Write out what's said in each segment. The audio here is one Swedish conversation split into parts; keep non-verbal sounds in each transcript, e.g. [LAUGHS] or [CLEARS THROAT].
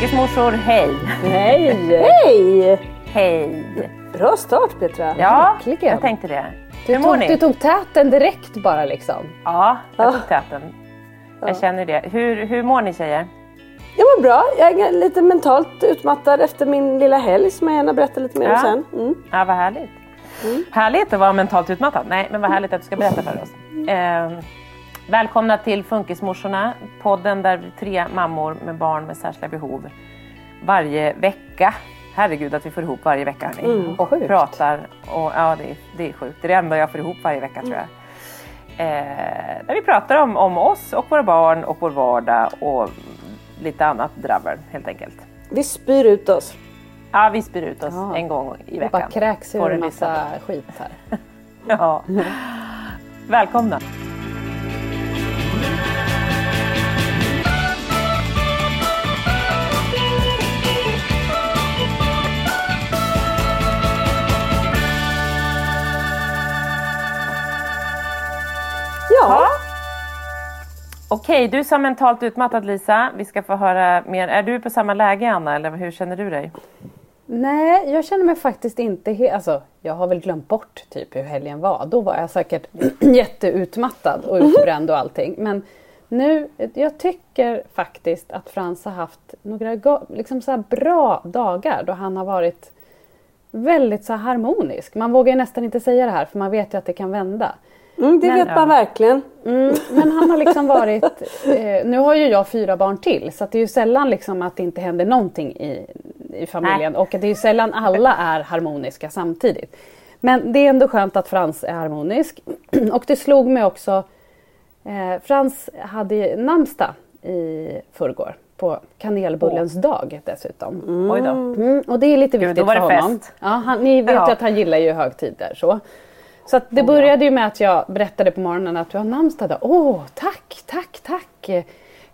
Funkismorsor, hej! Hej! Hej! Hej! Bra start Petra. Ja, Verkligen. jag tänkte det. du, Hur mår tog, ni? du tog täten direkt bara liksom. Ja, jag Ah. tog täten. Jag känner det. Hur, hur mår ni tjejer? Jag mår bra. Jag är lite mentalt utmattad efter min lilla helg som jag gärna berättar lite mer om Ja. sen. Mm. Ja, vad härligt. Härligt att vara mentalt utmattad. Nej, men vad härligt att du ska berätta för oss. Eh, välkomna till Funkismorsorna, podden där vi tre mammor med barn med särskilda behov varje vecka. Herregud att vi får ihop varje vecka hörni. Mm, och sjukt. pratar. Och, ja, det är, det är sjukt. Det är det enda jag får ihop varje vecka tror jag. Eh, där vi pratar om, om oss och våra barn och vår vardag och lite annat drabbel helt enkelt. Vi spyr ut oss. Ja, vi spyr ut oss Ja. en gång i Vi veckan. bara kräks ur en massa skit här. [LAUGHS] Ja. Välkomna. Okej, du som mentalt utmattad Lisa, vi ska få höra mer. Är du på samma läge Anna eller hur känner du dig? nej jag känner mig faktiskt inte helt... Alltså jag har väl glömt bort typ hur helgen var. Då var jag säkert [CLEARS THROAT] jätteutmattad och utbränd och allting. Men nu, jag tycker faktiskt att Frans har haft några liksom så här bra dagar då han har varit väldigt så harmonisk. Man vågar ju nästan inte säga det här för man vet ju att det kan vända. Mm, det Men- vet man verkligen. Mm, men han har liksom varit, [LAUGHS] eh, nu har ju jag fyra barn till så att det är ju sällan liksom att det inte händer någonting i, i familjen och det är ju sällan alla är harmoniska samtidigt. Men det är ändå skönt att Frans är harmonisk [CLEARS THROAT] och det slog mig också, eh, Frans hade namnsdag i förrgår på kanelbullens dag dessutom. Oj då. Mm, och det är lite Gud, viktigt då var det för honom. fest. Ja, han, ni vet Ja. ju att han gillar ju högtider. Så, så det började ju med att jag berättade på morgonen att du har namnsdag idag. Åh, tack, tack, tack.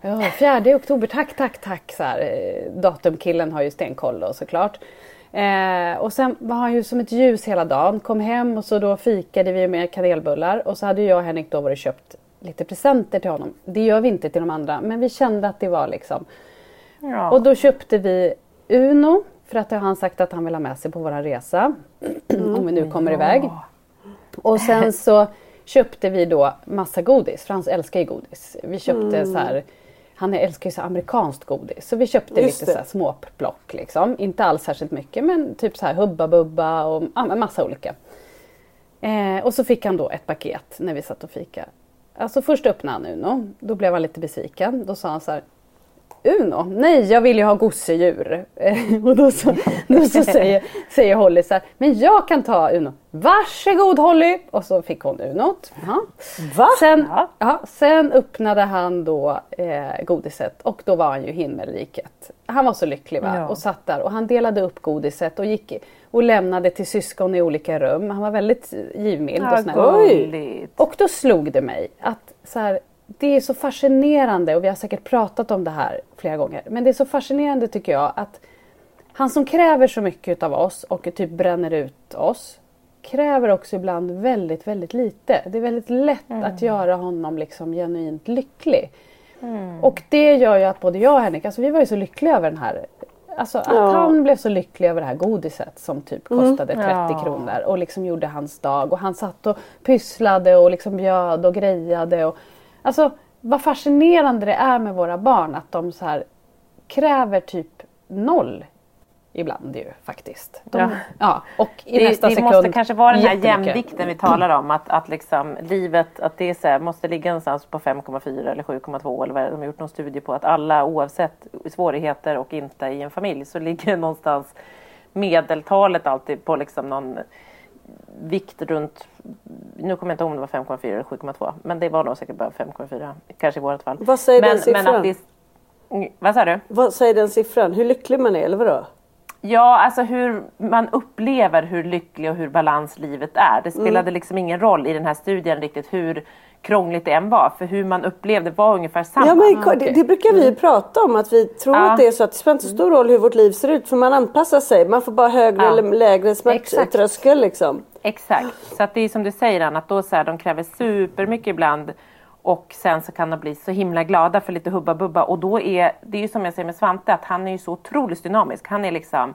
Ja, 4 oktober, tack, tack, tack. Så här, datumkillen har ju stenkoll då såklart. Eh, och sen var han ju som ett ljus hela dagen. Kom hem och så då fikade vi med kanelbullar. Och så hade jag och Henrik då varit köpt lite presenter till honom. Det gör vi inte till de andra, men vi kände att det var liksom Ja. och då köpte vi Uno för att det har han sagt att han vill ha med sig på vår resa. [CLEARS THROAT] Om vi nu kommer iväg. Och sen [LAUGHS] så köpte vi då massa godis. Frans älskar ju godis. Vi köpte så här han älskar ju så amerikanskt godis. Så vi köpte Just lite det. så här småplock liksom. Inte alls särskilt mycket men typ så här Hubba Bubba och ja, massa olika. Eh, och så fick han då ett paket när vi satt och fika. Alltså först öppnade han Uno. Då blev han lite besviken. Då sa han så här Uno? Nej, jag vill ju ha gosedjur. och då så, då så säger, säger Holly så här, men jag kan ta Uno. Varsågod Holly! Och så fick hon Unot. Va? Sen, ja, sen öppnade han då eh, godiset och då var han ju himmelriket. Han var så lycklig va? Ja. och satt där och han delade upp godiset och gick och lämnade till syskon i olika rum. Han var väldigt givmild och snäll. Och då slog det mig att så här, det är så fascinerande och vi har säkert pratat om det här flera gånger. Men det är så fascinerande tycker jag att han som kräver så mycket av oss och typ bränner ut oss kräver också ibland väldigt, väldigt lite. Det är väldigt lätt att göra honom liksom genuint lycklig. Och det gör ju att både jag och Henrik, alltså vi var ju så lyckliga över den här Alltså att Ja. han blev så lycklig över det här godiset som typ kostade 30 Ja. kronor och liksom gjorde hans dag och han satt och pysslade och liksom bjöd och grejade. Och, alltså vad fascinerande det är med våra barn att de så här kräver typ noll ibland ju faktiskt. De, Ja. ja. och i det, nästa det sekund måste kanske vara den här jämvikten vi talar om. Att, att liksom livet att det är så här, måste ligga någonstans på 5,4 eller 7,2 eller vad. De har gjort någon studie på att alla oavsett svårigheter och inte i en familj så ligger [LAUGHS] någonstans medeltalet alltid på liksom någon vikt runt, nu kommer jag inte ihåg om det var 5,4 eller 7,2 men det var nog säkert bara 5,4 kanske i vårt fall. Vad säger men, den siffran? Men att det, vad sa du? Vad säger den siffran? Hur lycklig man är eller vadå? Ja, alltså hur man upplever hur lycklig och hur balans livet är. Det spelade Mm. liksom ingen roll i den här studien riktigt hur krångligt det än var. För hur man upplevde var ungefär samma. Ja, men, okej. det, det brukar vi prata om att vi tror Ja. att det är så att det spelar inte så stor roll hur vårt liv ser ut för man anpassar sig. Man får bara högre Ja. eller lägre smärttröskel liksom. Exakt. Så att det är som du säger Anna, att då så här, de kräver supermycket ibland. Och sen så kan de bli så himla glada för lite hubba bubba. Och då är det är ju som jag säger med Svante, att han är ju så otroligt dynamisk. Han är liksom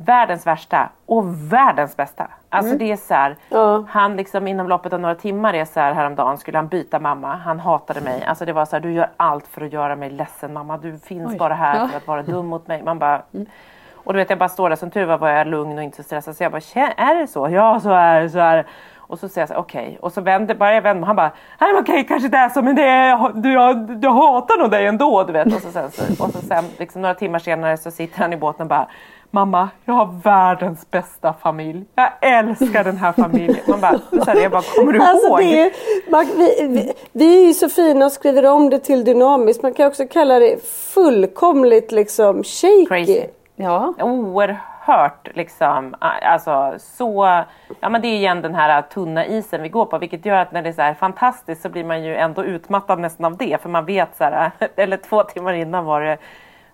världens värsta och världens bästa. Alltså det är så här, Ja. han liksom inom loppet av några timmar är så här häromdagen skulle han byta mamma. Han hatade mig. Alltså det var så här, du gör allt för att göra mig ledsen mamma. Du finns Oj. bara här Ja. för att vara dum mot mig. Man bara, och du vet jag bara står där, som tur var var jag lugn och inte så stressad. Så jag bara, "Tjä, är det så? Ja så är det, så är det. Och så säger jag så okej. Och så vänder, bara jag vänder mig, han bara, nej men okej kanske det är så men det är, du, jag, jag hatar nog dig ändå. Du vet. Och så sen, så, och så sen liksom, några timmar senare så sitter han i båten och bara, mamma jag har världens bästa familj. Jag älskar den här familjen. Man bara, så här, jag bara kommer du Alltså, ihåg? det är, man, vi, vi, vi är ju så fina och skriver om det till dynamiskt. Man kan också kalla det fullkomligt liksom shaky. Crazy. Ja, oerhört liksom, alltså så, ja men det är igen den här tunna isen vi går på vilket gör att när det är så här fantastiskt så blir man ju ändå utmattad nästan av det för man vet så här, [LAUGHS] eller två timmar innan var det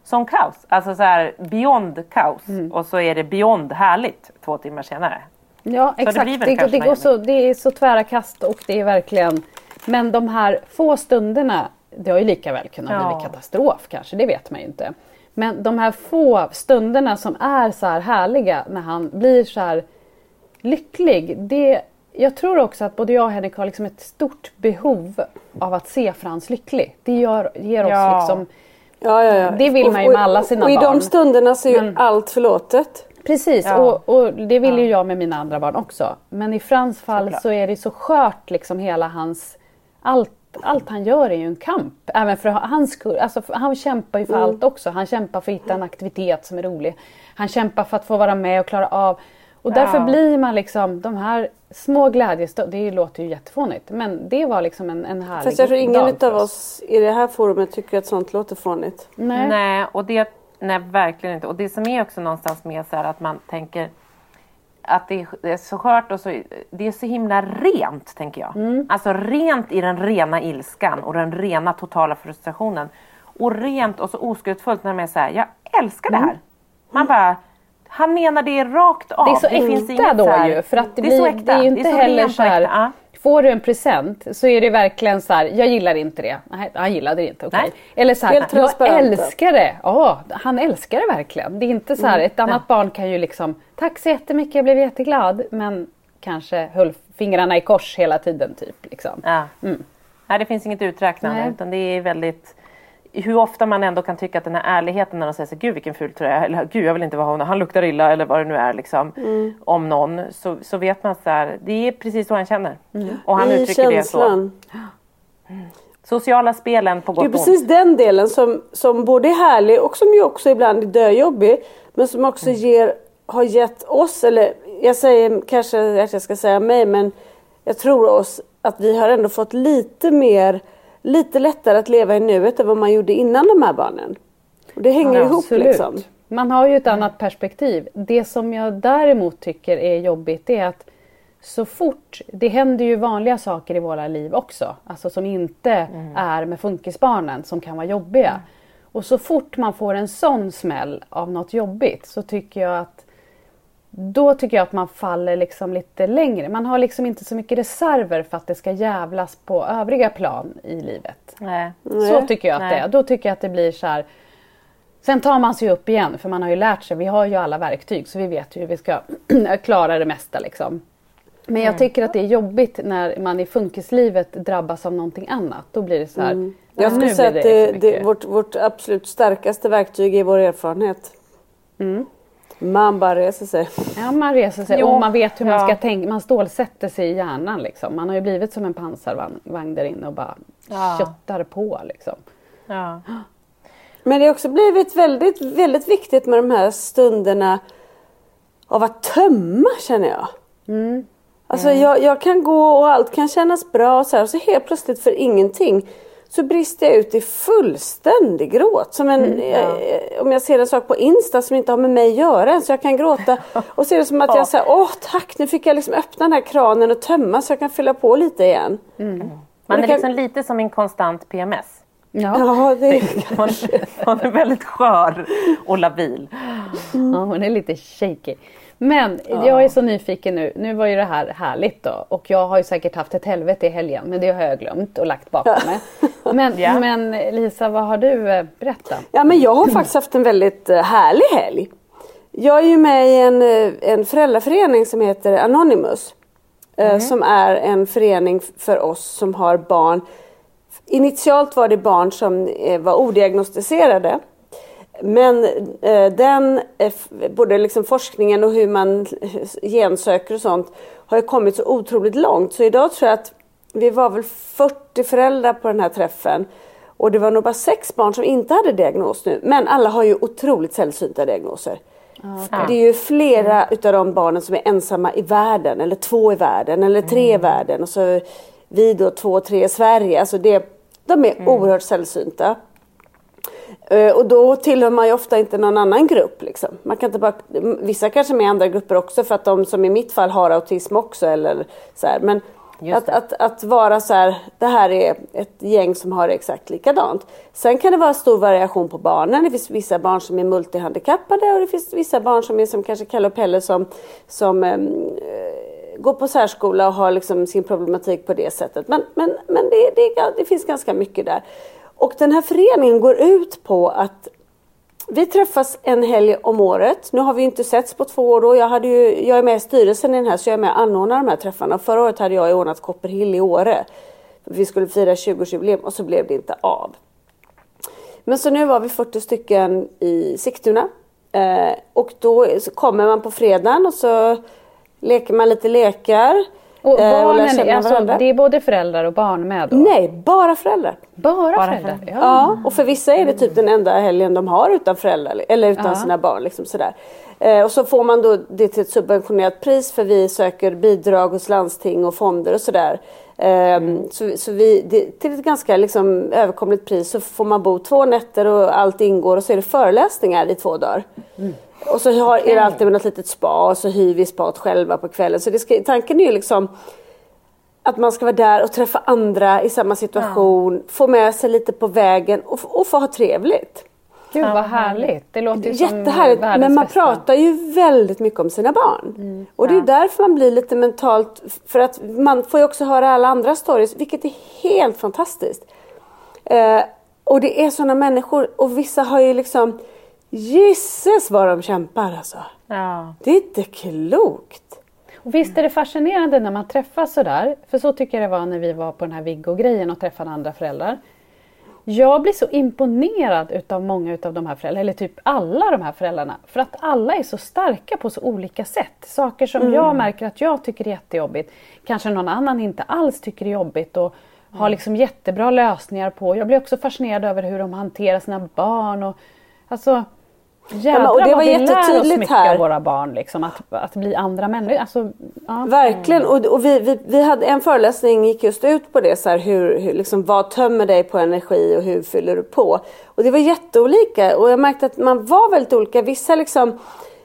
som kaos, alltså så här beyond kaos och så är det beyond härligt två timmar senare. Ja det exakt. Det, det, kanske går så, det är så tvära kast och det är verkligen Men de här få stunderna Det har ju lika väl kunnat Ja. bli katastrof kanske, det vet man ju inte. Men de här få stunderna som är så här härliga när han blir så här lycklig. Det, jag tror också att både jag och Henrik har liksom ett stort behov av att se Frans lycklig. Det gör, ger oss Ja. liksom Ja, ja, ja. Det vill man ju med alla sina och, och i barn. de stunderna så är ju Men- allt förlåtet. Precis, Ja. och, och det vill ju jag med mina andra barn också. Men i Frans fall Såklart. så är det så skört liksom hela hans... Allt, allt han gör är ju en kamp. Även för hans skull. Alltså, han kämpar ju för Mm. allt också. Han kämpar för att hitta en aktivitet som är rolig. Han kämpar för att få vara med och klara av. Och därför Ja. blir man liksom de här små glädjestunderna. Det låter ju jättefånigt. Men det var liksom en, en härlig Fast jag tror ingen dag för oss i det här forumet tycker att sånt låter fånigt. Nej. Nej, och det, nej, verkligen inte. Och det som är också någonstans med så här att man tänker att det är, det är så skört och så, det är så himla rent, tänker jag. Alltså rent i den rena ilskan och den rena totala frustrationen. Och rent och så oskuldsfullt när man är så här, jag älskar det här. Man bara, han menar det rakt av. Det är så finns äkta inget då här- ju. För att det, det är blir, så äkta. det är ju inte så heller så här. äkta. Får du en present så är det verkligen så här, jag gillar inte det. Nej, han gillade det inte, okej. Nej. Eller så här, jag älskar det. Ja, han älskar det verkligen. Det är inte så här, Mm. ett annat barn kan ju liksom, tack så jättemycket, jag blev jätteglad. Men kanske höll fingrarna i kors hela tiden typ. Liksom. Ja. Nej, det finns inget uträknande Nej. utan det är väldigt hur ofta man ändå kan tycka att den här ärligheten när de säger så gud vilken ful tröja eller gud jag vill inte vara honom, han luktar illa eller vad det nu är liksom. Om någon så, så vet man så här, det är precis så han känner. Och han I uttrycker det så. känslan. Sociala spelen på Det gott är och ont. precis den delen som, som både är härlig och som ju också ibland är döjobbig. Men som också Mm. ger, har gett oss, eller jag säger kanske att jag ska säga mig, men jag tror oss att vi har ändå fått lite mer, lite lättare att leva i nuet än vad man gjorde innan de här barnen. Och det hänger ihop Absolut. liksom. Man har ju ett annat perspektiv. Det som jag däremot tycker är jobbigt är att så fort, det händer ju vanliga saker i våra liv också, alltså som inte är med funkisbarnen som kan vara jobbiga. Och så fort man får en sån smäll av något jobbigt så tycker jag att då tycker jag att man faller liksom lite längre. Man har liksom inte så mycket reserver för att det ska jävlas på övriga plan i livet. Nej. Så tycker jag att det Nej. är. Då tycker jag att det blir så här. Sen tar man sig upp igen för man har ju lärt sig. Vi har ju alla verktyg så vi vet hur vi ska [CLEARS THROAT] klara det mesta liksom. Men Mm. jag tycker att det är jobbigt när man i funkislivet drabbas av någonting annat. Då blir det så här. Mm. Jag nu skulle blir säga att det, det, vårt, vårt absolut starkaste verktyg är vår erfarenhet. Mm. Man bara reser sig. Ja, man reser sig Jo, och man vet hur man ja. ska tänka. Man stålsätter sig i hjärnan liksom. Man har ju blivit som en pansarvagn där inne och bara Ja. köttar på liksom. Ja. [GASPS] Men det har också blivit väldigt, väldigt viktigt med de här stunderna av att tömma känner jag. Alltså jag, jag kan gå och allt kan kännas bra och så, här, och så helt plötsligt för ingenting så brister jag ut i fullständig gråt. Som en, eh, om jag ser en sak på Insta som inte har med mig att göra så jag kan gråta [LAUGHS] och ser det som att jag säger åh tack nu fick jag liksom öppna den här kranen och tömma så jag kan fylla på lite igen. Man det är kan- liksom lite som en konstant PMS. Ja, Ja, det, [LAUGHS] Man, man är väldigt skör och labil. ja hon är lite shaky. Men jag är så nyfiken nu. Nu var ju det här härligt då och jag har ju säkert haft ett helvete i helgen men det har jag glömt och lagt bakom mig. Men, Ja. men Lisa, vad har du eh, berättat? Ja men jag har faktiskt haft en väldigt eh, härlig helg. Jag är ju med i en, eh, en föräldraförening som heter Anonymous. eh, Som är en förening för oss som har barn. Initialt var det barn som var odiagnostiserade. Men eh, den, eh, både liksom forskningen och hur man gensöker och sånt har ju kommit så otroligt långt. Så idag tror jag att vi var väl 40 föräldrar på den här träffen. Och det var nog bara sex barn som inte hade diagnos nu. Men alla har ju otroligt sällsynta diagnoser. Det är ju flera utav de barnen som är ensamma i världen. Eller två i världen. Eller tre i världen. Och så vi då två, tre i Sverige. Alltså det, de är oerhört sällsynta. Eh, Och då tillhör man ju ofta inte någon annan grupp. Liksom. Man kan inte bara, vissa kanske är med i andra grupper också för att de som i mitt fall har autism också. Eller så här. Men att, att, att vara så här, det här är ett gäng som har det exakt likadant. Sen kan det vara stor variation på barnen. Det finns vissa barn som är multihandikappade och det finns vissa barn som är som kanske Kalle och Pelle som, som eh, går på särskola och har liksom sin problematik på det sättet. Men, men, men det, det, det finns ganska mycket där. Och den här föreningen går ut på att vi träffas en helg om året. Nu har vi inte setts på två år. Då. Jag, hade ju, jag är med i styrelsen i den här så jag är med och anordnar de här träffarna. Förra året hade jag ordnat Copperhill i Åre. Vi skulle fira 20-årsjubileum och så blev det inte av. Men så nu var vi 40 stycken i Sigtuna. Eh, och då kommer man på fredagen och så leker man lite lekar. Och eh, barnen, känna alltså, det är både föräldrar och barn med då? Nej, bara föräldrar. Bara, Bara föräldrar? föräldrar. Ja. Ja, och för vissa är det typ den enda helgen de har utan föräldrar eller utan Ja. sina barn. Liksom sådär. Eh, och så får man då det till ett subventionerat pris för vi söker bidrag hos landsting och fonder och sådär. Eh, Så, så vi, det, till ett ganska liksom, överkomligt pris så får man bo två nätter och allt ingår och så är det föreläsningar i två dagar. Och så har, är det alltid med något litet spa och så hyr vi spat själva på kvällen. Så det ska, tanken är ju liksom att man ska vara där och träffa andra i samma situation, få med sig lite på vägen och, och få ha trevligt. Gud vad härligt. Det låter ju som Jättehärligt, världens men man bästa. pratar ju väldigt mycket om sina barn. och det är ju därför man blir lite mentalt, för att man får ju också höra alla andra stories, vilket är helt fantastiskt. Eh, och det är sådana människor, och vissa har ju liksom, gisses vad de kämpar alltså. Ja. Det är inte klokt. Och visst är det fascinerande när man träffas sådär, för så tycker jag det var när vi var på den här Viggo-grejen och träffade andra föräldrar. Jag blir så imponerad utav många utav de här föräldrarna, eller typ alla de här föräldrarna. För att alla är så starka på så olika sätt. Saker som jag märker att jag tycker är jättejobbigt, kanske någon annan inte alls tycker är jobbigt. Och har liksom jättebra lösningar på. Jag blir också fascinerad över hur de hanterar sina barn. Och, alltså, Jädrar ja, och det var oss mycket här. av våra barn, liksom, att, att bli andra människor. Alltså, ja. Verkligen, och, och vi, vi, vi, hade en föreläsning gick just ut på det, så här, hur, hur, liksom, vad tömmer dig på energi och hur fyller du på? Och det var jätteolika och jag märkte att man var väldigt olika. Vissa liksom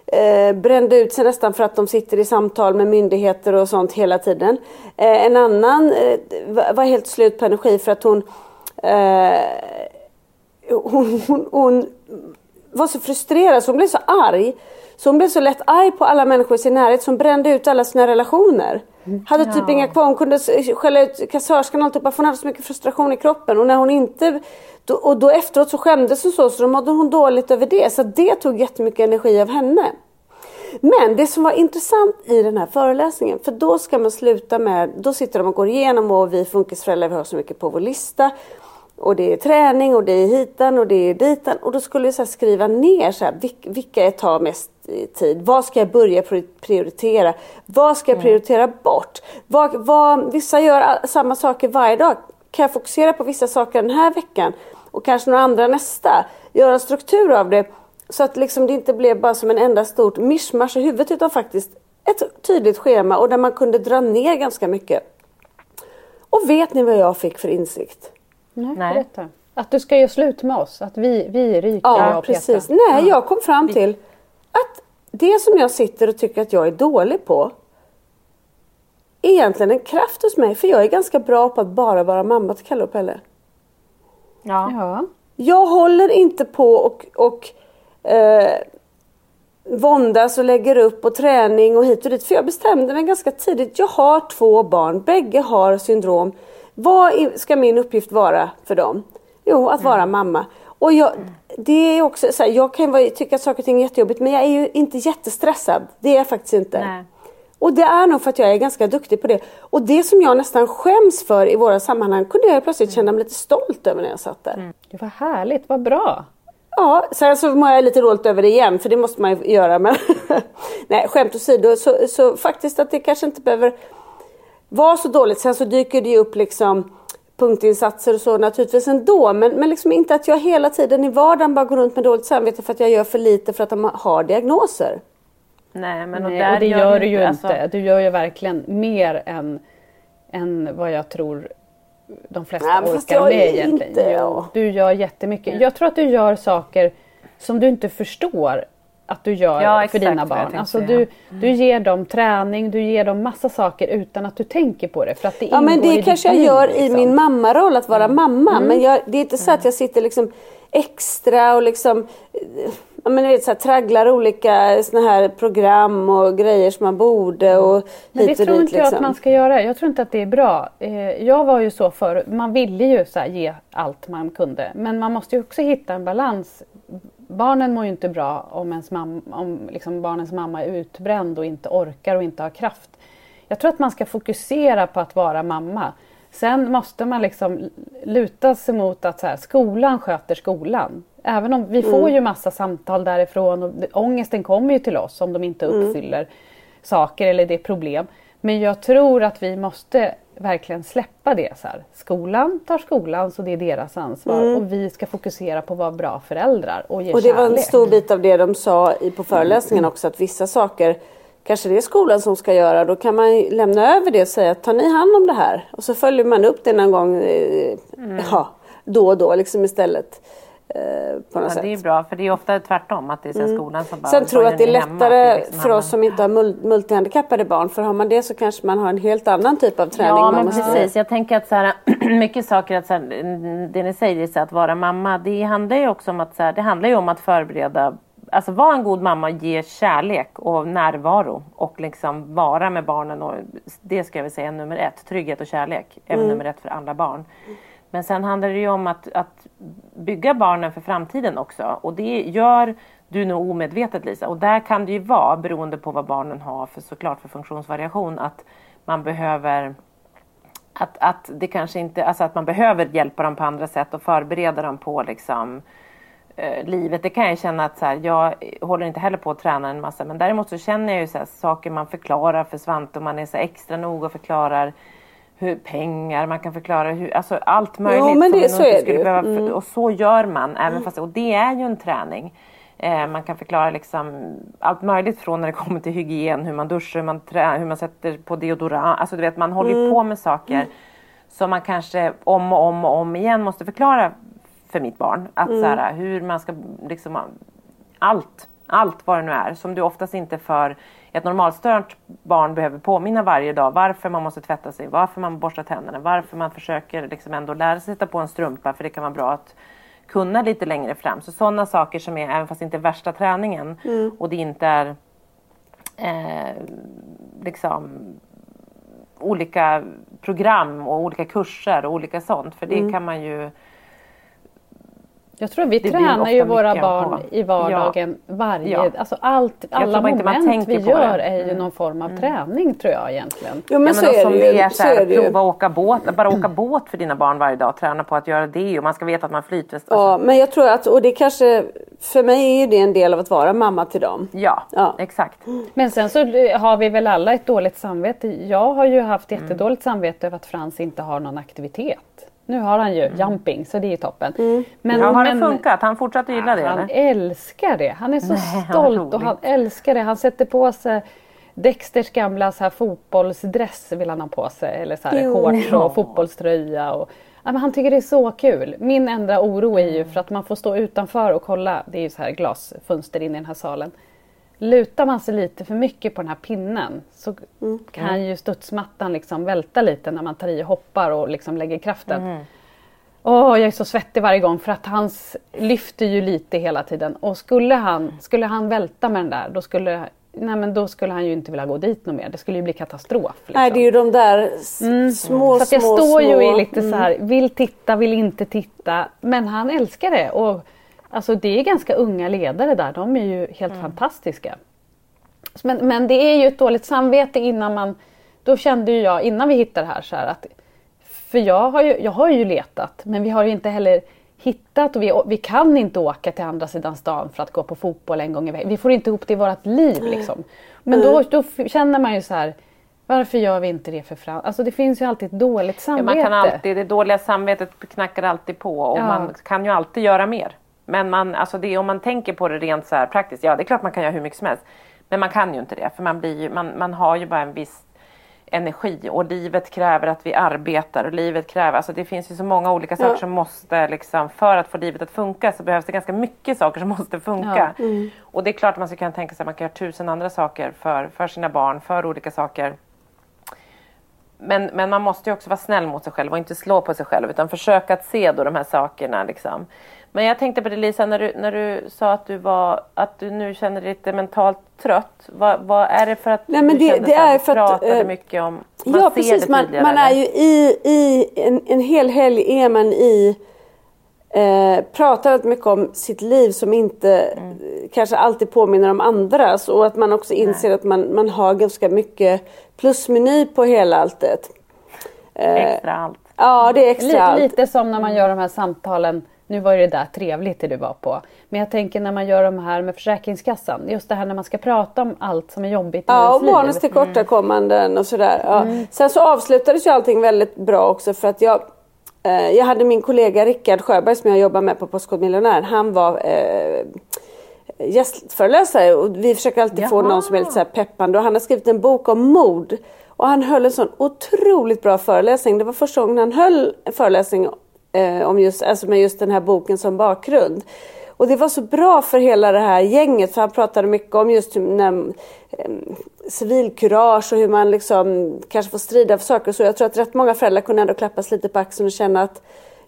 eh, brände ut sig nästan för att de sitter i samtal med myndigheter och sånt hela tiden. Eh, en annan eh, var helt slut på energi för att hon eh, hon, hon, hon var så frustrerad så hon blev så arg. Så hon blev så lätt arg på alla människor i sin närhet som brände ut alla sina relationer. Hade typ ja. inga kvar. Hon kunde skälla ut kassörskan och för hon hade så mycket frustration i kroppen. Och när hon inte... Då, och då efteråt så skämdes hon så, så då mådde hon dåligt över det. Så det tog jättemycket energi av henne. Men det som var intressant i den här föreläsningen, för då ska man sluta med, då sitter de och går igenom och vi funkisföräldrar vi har så mycket på vår lista. Och det är träning och det är hitan och det är ditan. Och då skulle jag så skriva ner så här, vilka tar mest tid? Vad ska jag börja prioritera? Vad ska jag mm. prioritera bort? Vad, vad, vissa gör samma saker varje dag. Kan jag fokusera på vissa saker den här veckan? Och kanske några andra nästa? Göra en struktur av det. Så att liksom det inte blev bara som en enda stort mischmasch i huvudet utan faktiskt ett tydligt schema och där man kunde dra ner ganska mycket. Och vet ni vad jag fick för insikt? Nej, Nej. berätta. Att du ska göra slut med oss, att vi, vi ryker ja, och precis. Nej, jag kom fram till att det som jag sitter och tycker att jag är dålig på är egentligen en kraft hos mig. För jag är ganska bra på att bara vara mamma till Kalle och Pelle. Ja. ja. Jag håller inte på och, och eh, våndas och lägger upp och träning och hit och dit. För jag bestämde mig ganska tidigt. Jag har två barn, bägge har syndrom. Vad ska min uppgift vara för dem? Jo, att vara mm. mamma. Och jag, det är också så här, jag kan vara, tycka att saker och ting är jättejobbigt men jag är ju inte jättestressad. Det är jag faktiskt inte. Nej. Och det är nog för att jag är ganska duktig på det. Och det som jag nästan skäms för i våra sammanhang kunde jag plötsligt känna mig lite stolt över när jag satt där. Mm. Det var härligt, vad bra! Ja, sen så mår jag lite dåligt över det igen för det måste man ju göra. Men [LAUGHS] Nej, skämt åsido så, så faktiskt att det kanske inte behöver vara så dåligt. Sen så dyker det ju upp liksom punktinsatser och så naturligtvis ändå. Men, men liksom inte att jag hela tiden i vardagen bara går runt med dåligt samvete för att jag gör för lite för att de har diagnoser. Nej, men och, Nej, och det gör, gör du ju alltså... inte. Du gör ju verkligen mer än, än vad jag tror de flesta Nej, orkar med egentligen. Inte, ja. Du gör jättemycket. Jag tror att du gör saker som du inte förstår att du gör ja, för dina barn. Alltså du, du ger dem träning, du ger dem massa saker utan att du tänker på det. För att det ja men det kanske jag gör liksom. i min mammaroll, att vara mm. mamma. Mm. Men jag, det är inte så att jag sitter liksom extra och liksom ja, men vet, så här, tragglar olika såna här program och grejer som man borde och hit men Det tror dit, inte jag att liksom. man ska göra. Jag tror inte att det är bra. Eh, jag var ju så förr, man ville ju så ge allt man kunde. Men man måste ju också hitta en balans barnen mår ju inte bra om, ens mamma, om liksom barnens mamma är utbränd och inte orkar och inte har kraft. Jag tror att man ska fokusera på att vara mamma. Sen måste man liksom luta sig mot att så här, skolan sköter skolan. Även om vi mm. får ju massa samtal därifrån och ångesten kommer ju till oss om de inte mm. uppfyller mm. saker eller det är problem. Men jag tror att vi måste verkligen släppa det. Så här. Skolan tar skolan så det är deras ansvar mm. och vi ska fokusera på att vara bra föräldrar och ge Och det kärlek. var en stor bit av det de sa i, på föreläsningen också att vissa saker kanske det är skolan som ska göra. Då kan man lämna över det och säga tar ni hand om det här? Och så följer man upp det någon gång eh, mm. ja, då och då liksom istället. Eh, på något ja, sätt. Det är bra för det är ofta tvärtom att det är mm. skolan som bara Sen tror jag att det är lättare liksom för oss som inte har multihandikappade barn för har man det så kanske man har en helt annan typ av träning. Ja men precis, jag tänker att så här, [CLEARS THROAT] mycket saker, att så här, det ni säger så att vara mamma det handlar ju också om att, så här, det handlar ju om att förbereda Alltså vara en god mamma, ge kärlek och närvaro och liksom vara med barnen. Och det ska jag väl säga nummer ett, trygghet och kärlek är mm. nummer ett för alla barn. Men sen handlar det ju om att, att bygga barnen för framtiden också. Och det gör du nog omedvetet Lisa. Och där kan det ju vara, beroende på vad barnen har för såklart för funktionsvariation, att man behöver att, att det kanske inte, alltså att man behöver hjälpa dem på andra sätt och förbereda dem på liksom eh, livet. Det kan jag känna att så här, jag håller inte heller på att träna en massa men däremot så känner jag ju så här, saker man förklarar för Svante och man är så extra noga och förklarar hur pengar, man kan förklara hur, alltså allt möjligt. Jo, men som det- nog så är det behöva- Mm. Och så gör man, även fast, och det är ju en träning. Eh, man kan förklara liksom allt möjligt från när det kommer till hygien, hur man duschar, hur man, trä, hur man sätter på deodorant. Alltså du vet, man håller Mm. ju på med saker som man kanske om och om och om igen måste förklara för mitt barn. Att Mm. så här, hur man ska liksom allt, allt vad det nu är som du oftast inte för ett normalstört barn behöver påminna varje dag varför man måste tvätta sig, varför man borstar tänderna, varför man försöker liksom ändå lära sig sätta på en strumpa för det kan vara bra att kunna lite längre fram. Så sådana saker som är, även fast det inte är värsta träningen och det inte är eh, liksom olika program och olika kurser och olika sånt. För det kan man ju Jag tror vi Det tränar ju våra barn på. i vardagen varje, Ja. alltså allt, alla moment tänker vi gör är ju någon form av träning tror jag egentligen. Jo men, Ja, så men är som det ju. är så Så är det ju. prova åka båt, bara åka båt för dina barn varje dag, träna på att göra det och man ska veta att man flytväst. Ja, Alltså, men jag tror att, och det kanske, för mig är det en del av att vara mamma till dem. ja, Ja. exakt. Men sen så har vi väl alla ett dåligt samvete. Jag har ju haft Mm. jättedåligt samvete över att Frans inte har någon aktivitet. Nu har han ju jumping så det är ju toppen. Men, Mm. Ja, har det men- funkat? Han fortsatte gilla det Han eller? älskar det. Han är så vad stolt och han älskar det. Han sätter på sig Dexters gamla så här fotbollsdress vill han ha på sig. Eller så här shorts och fotbollströja. Och, ja, men han tycker det är så kul. Min enda oro är ju för att man får stå utanför och kolla. Det är ju så här glasfönster in i den här salen. Lutar man sig lite för mycket på den här pinnen så kan ju studsmattan liksom välta lite när man tar i och hoppar och liksom lägger kraften. Åh, jag är så svettig varje gång för att han lyfter ju lite hela tiden. Och skulle han, skulle han välta med den där då skulle, nej men då skulle han ju inte vilja gå dit något mer. Det skulle ju bli katastrof. Liksom. Nej, det är ju de där s- små, Så att jag små, står ju små. Mm. i lite så här, vill titta, vill inte titta. Men han älskar det. Och, alltså, det är ganska unga ledare där, de är ju helt Mm. fantastiska. Men, men det är ju ett dåligt samvete innan man, då kände ju jag innan vi hittade det här så här att, för jag har ju, jag har ju letat men vi har ju inte heller hittat och vi, vi kan inte åka till andra sidan stan för att gå på fotboll en gång i veckan. Vi får inte ihop det i vårt liv liksom. Men då, då f- känner man ju så här, varför gör vi inte det för fram? Alltså det finns ju alltid ett dåligt Ja, samvete. man kan alltid, det dåliga samvetet knackar alltid på och Ja. man kan ju alltid göra mer. Men man, alltså det, om man tänker på det rent så här praktiskt, ja det är klart man kan göra hur mycket som helst. Men man kan ju inte det för man, blir ju, man, man har ju bara en viss energi och livet kräver att vi arbetar och livet kräver, alltså det finns ju så många olika saker Ja. som måste liksom, för att få livet att funka så behövs det ganska mycket saker som [LAUGHS] måste funka. Och det är klart att man ska kunna tänka sig att man kan göra tusen andra saker för, för sina barn, för olika saker. Men, men man måste ju också vara snäll mot sig själv och inte slå på sig själv utan försöka att se då de här sakerna. Liksom. Men jag tänkte på det Lisa, när du, när du sa att du, var, att du nu känner dig lite mentalt trött. Vad, vad är det för att Nej, men du det- kände det är för att, pratade eh, mycket om... Man Ja precis, man, man är ju i, i en, en hel helg är man i eh, pratar väldigt mycket om sitt liv som inte Mm. eh, kanske alltid påminner om andras och att man också inser att man, man har ganska mycket plusmeny på hela alltet. Extra allt. Ja det är extra Lite, allt. lite som när man gör de här samtalen, nu var det där trevligt det du var på. Men jag tänker när man gör de här med Försäkringskassan, just det här när man ska prata om allt som är jobbigt i Ja, och barnens tillkortakommanden och sådär. Ja. Sen så avslutades ju allting väldigt bra också för att jag eh, jag hade min kollega Rickard Sjöberg som jag jobbar med på Postkodmiljonären. Han var eh, gästföreläsare och vi försöker alltid få Jaha. någon som är lite så peppande och han har skrivit en bok om mod. Och han höll en sån otroligt bra föreläsning. Det var första gången han höll en föreläsning eh, om just, alltså med just den här boken som bakgrund. Och det var så bra för hela det här gänget för han pratade mycket om just när, eh, civilkurage och hur man liksom kanske får strida för saker så. Jag tror att rätt många föräldrar kunde ändå klappas lite på axeln och känna att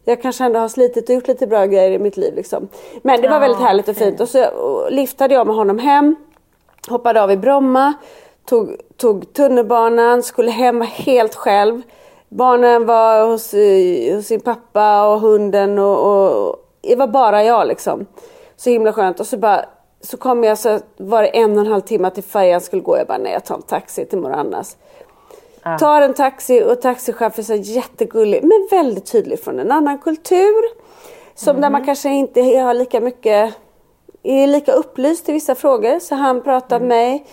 jag kanske ändå har slitit och gjort lite bra grejer i mitt liv. Liksom. Men det var väldigt härligt och fint. Och så liftade jag med honom hem. Hoppade av i Bromma. Tog, tog tunnelbanan, skulle hem helt själv. Barnen var hos, hos sin pappa och hunden och, och det var bara jag liksom. Så himla skönt. Och så bara så kom jag så var det en och en halv timme till färjan skulle gå. Jag bara nej jag tar en taxi till mor Annas. Tar en taxi och taxichauffören är så jättegullig men väldigt tydlig från en annan kultur. Som där man kanske inte har lika mycket, är lika upplyst i vissa frågor. Så han pratar med mig.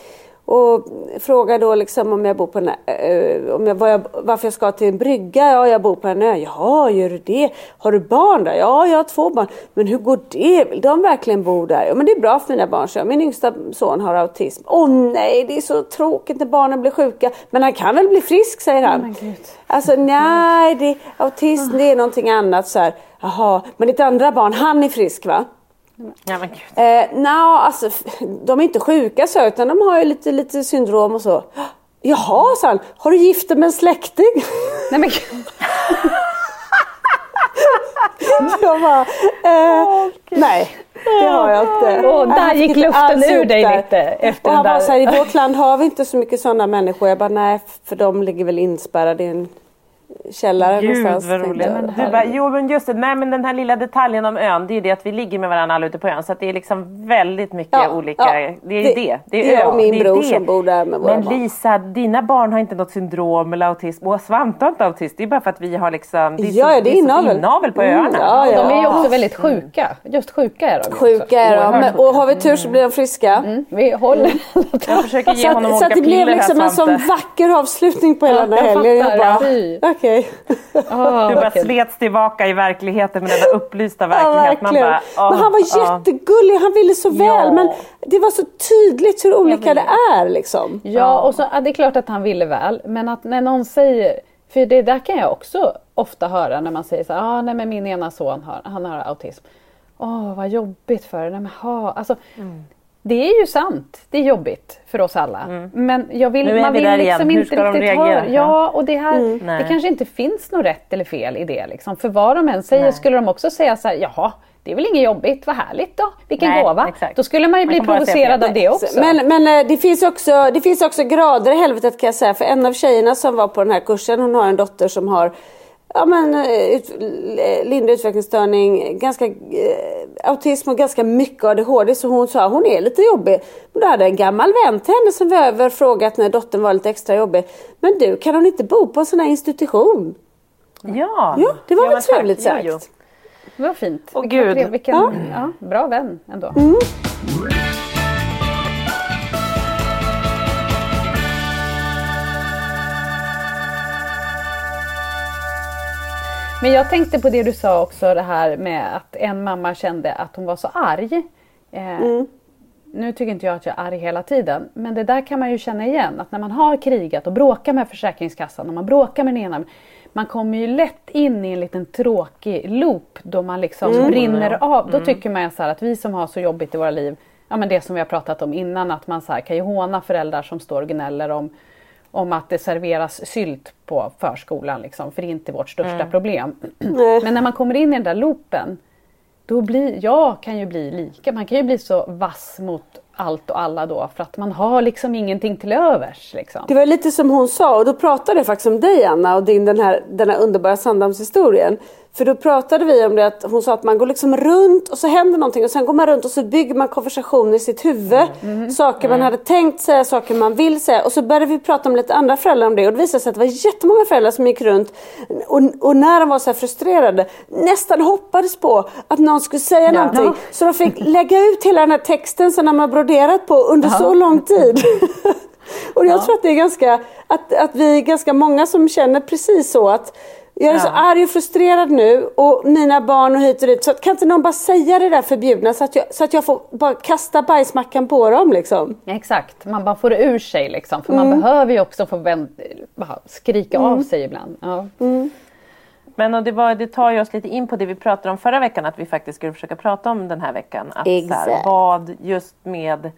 Och frågar då liksom om jag bor på en, äh, om jag, var jag, varför jag ska till en brygga. Ja, jag bor på en ö. Jaha, gör du det? Har du barn där? Ja, jag har två barn. Men hur går det? Vill de verkligen bo där? Ja, men det är bra för mina barn. Så min yngsta son har autism. Åh oh, nej, det är så tråkigt när barnen blir sjuka. Men han kan väl bli frisk, säger han. Oh, alltså nej, det, autism det är någonting annat. Så här. Jaha, men ditt andra barn, han är frisk va? Ja, men gud. Eh, no, alltså, de är inte sjuka så utan de har ju lite, lite syndrom och så. Jaha, sa han. Har du gift dig med en släkting? Nej men [LAUGHS] Jag bara, eh, oh, nej det har jag inte. Och där gick luften ur dig där. lite. Efter och han bara så här, i vårt land har vi inte så mycket sådana människor. Jag bara, nej för de ligger väl inspärrade i en källare Gud, någonstans. vad roligt. Du bara, jo men just det, nej men den här lilla detaljen om ön, det är det att vi ligger med varandra alla ute på ön. Så att det är liksom väldigt mycket Ja, olika. ja. Det är Det- det. Det är, är ön. min det bror det. som bor där med våra Men barn. Lisa, dina barn har inte något syndrom eller autism. Och Svante har inte autism. Det är bara för att vi har liksom... Det är Ja, så, det är så inavel. inavel på Mm, öarna. ja, ja. de är ju också väldigt sjuka. Just sjuka är de ju. Sjuka är de. Men, och har vi tur så blir de friska. Mm, vi håller Jag försöker ge Så honom så olika att det blev piller liksom här, en sån vacker avslutning på hela den här jag helgen. Jag bara, ja. Okej. Ah, [LAUGHS] Du bara okej. slets tillbaka i verkligheten med denna upplysta Ja, verklighet. Man verkligen. bara, åh, men han var ja. jättegullig, han ville så väl. Ja. Men det var så tydligt hur olika det är liksom. Ja, och så, ja, det är klart att han ville väl. Men att när någon säger, för det där kan jag också ofta höra när man säger så här, ah, nej men min ena son har, han har autism. Åh, vad jobbigt för dig. Nej, men, ha. Alltså, Mm. Det är ju sant, det är jobbigt för oss alla. Men jag vill, Mm. Man vi vill liksom igen. Inte riktigt höra. Ja, och det här, det Nej. kanske inte finns något rätt eller fel i det. Liksom. För vad de än säger Nej. skulle de också säga så här, jaha, det är väl inget jobbigt, vad härligt då, vilken Nej, gåva. exakt. Då skulle man ju Man bli provocerad av det också. Men, men eh, det, finns också, det finns också grader i helvetet kan jag säga. För en av tjejerna som var på den här kursen, hon har en dotter som har ja, men, eh, ut, eh, lindrig utvecklingsstörning, ganska eh, autism och ganska mycket ADHD. Så hon sa hon är lite jobbig. Men då hade en gammal vän till henne som var över frågat när dottern var lite extra jobbig. Men du, kan hon inte bo på en sån här institution? Ja, Ja, det var väl men tack. trevligt Jo, sagt. jo. Det var fint. Åh, Gud. Vilken, Ja. ja. bra vän ändå. Men jag tänkte på det du sa också det här med att en mamma kände att hon var så arg. Eh, Nu tycker inte jag att jag är arg hela tiden men det där kan man ju känna igen att när man har krigat och bråkar med Försäkringskassan och man bråkar med den ena man kommer ju lätt in i en liten tråkig loop då man liksom brinner av. Då tycker man så att vi som har så jobbigt i våra liv, ja men det som vi har pratat om innan, att man så här kan ju håna föräldrar som står och gnäller om, om att det serveras sylt på förskolan liksom, för det är inte vårt största problem. [CLEARS THROAT] Men när man kommer in i den där loopen, då blir, jag kan ju bli lika, man kan ju bli så vass mot allt och alla då för att man har liksom ingenting till övers. Liksom. Det var lite som hon sa och då pratade jag faktiskt om dig Anna och din den här, den här underbara Sandhamnshistorien. För då pratade vi om det att hon sa att man går liksom runt och så händer någonting och sen går man runt och så bygger man konversationer i sitt huvud. Saker man hade tänkt säga, saker man vill säga. Och så började vi prata om lite andra föräldrar om det och det visade sig att det var jättemånga föräldrar som gick runt och, och när de var så här frustrerade nästan hoppades på att någon skulle säga någonting. Så de fick lägga ut hela den här texten som de har broderat på under så lång tid. [LAUGHS] Och jag tror att det är ganska, att, att vi är ganska många som känner precis så att jag är så arg och frustrerad nu och mina barn och hit och dit. Så kan inte någon bara säga det där förbjudna så att jag, så att jag får bara kasta bajsmackan på dem liksom. Exakt, man bara får det ur sig liksom. För man behöver ju också få skrika av sig ibland. Ja. Men och det, var, det tar ju oss lite in på det vi pratade om förra veckan att vi faktiskt skulle försöka prata om den här veckan. Att så här, Exakt. vad just med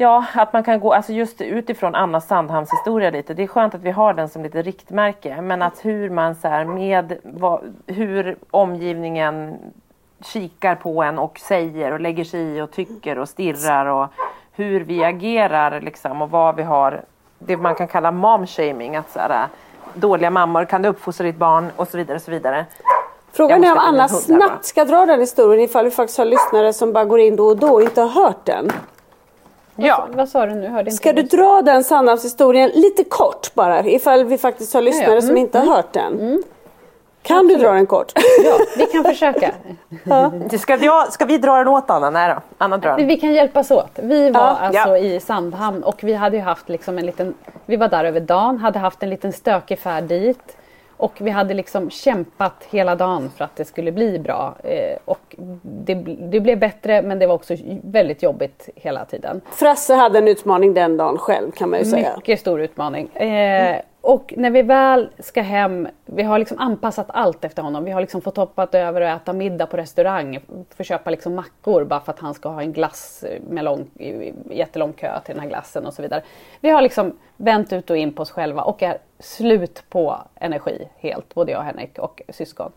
Ja, att man kan gå alltså just utifrån Anna Sandhams historia lite. Det är skönt att vi har den som lite riktmärke. Men att hur man så här med vad, hur omgivningen kikar på en och säger och lägger sig i och tycker och stirrar och hur vi agerar liksom och vad vi har det man kan kalla momshaming. Att så här, dåliga mammor, kan du uppfostra ditt barn och så vidare. Och så vidare. Frågan är om Anna snabbt ska dra den historien ifall vi faktiskt har lyssnare som bara går in då och då och inte har hört den. Ja, Vad sa du nu? Hörde inte Ska du dra den Sandhamnshistorien lite kort bara ifall vi faktiskt har lyssnare Ja, ja. som Mm, inte har hört den? Kan du dra den kort? Ja, vi kan försöka. [LAUGHS] Ska, jag, ska vi dra den åt Anna? Nej då, Anna drar den. Vi kan hjälpas åt. Vi var Ja. alltså Ja. i Sandhamn och vi hade ju haft liksom en liten, vi var där över dagen, hade haft en liten stökig färd dit. Och vi hade liksom kämpat hela dagen för att det skulle bli bra. Eh, och det, det blev bättre men det var också väldigt jobbigt hela tiden. Frasse hade en utmaning den dagen själv kan man ju säga. Mycket stor utmaning. Eh, och när vi väl ska hem, vi har liksom anpassat allt efter honom. Vi har liksom fått hoppat över och äta middag på restaurang. Få köpa liksom mackor bara för att han ska ha en glass eh, med lång, jättelång kö till den här glassen och så vidare. Vi har liksom vänt ut och in på oss själva och är slut på energi helt, både jag och Henrik och syskon.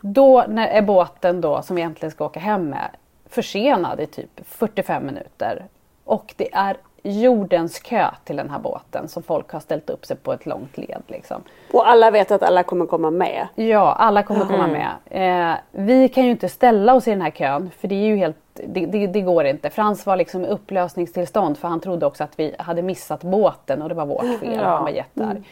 Då när är båten då som vi äntligen ska åka hem med försenad i typ 45 minuter. Och det är jordens kö till den här båten som folk har ställt upp sig på ett långt led. Liksom. Och alla vet att alla kommer komma med. Ja, alla kommer komma med. Eh, vi kan ju inte ställa oss i den här kön för det är ju helt det, det, det går inte. Frans var liksom i upplösningstillstånd för han trodde också att vi hade missat båten och det var vårt fel. Han var jättearg.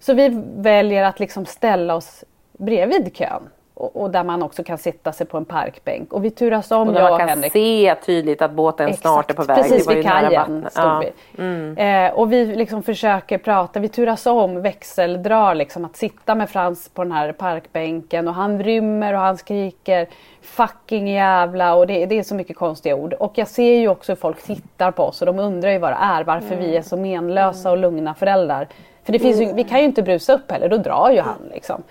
Så vi väljer att liksom ställa oss bredvid kön. Och, och där man också kan sitta sig på en parkbänk. Och vi turas om, Och jag man och kan Henrik. se tydligt att båten snart är på väg. Precis vid kajen stod Ja. vi. Eh, och vi liksom försöker prata, vi turas om, växeldrar liksom att sitta med Frans på den här parkbänken och han rymmer och han skriker fucking jävla och det, det är så mycket konstiga ord. Och jag ser ju också hur folk tittar på oss och de undrar ju vad det är, varför vi är så menlösa och lugna föräldrar. För det finns ju, vi kan ju inte brusa upp heller, då drar ju han liksom.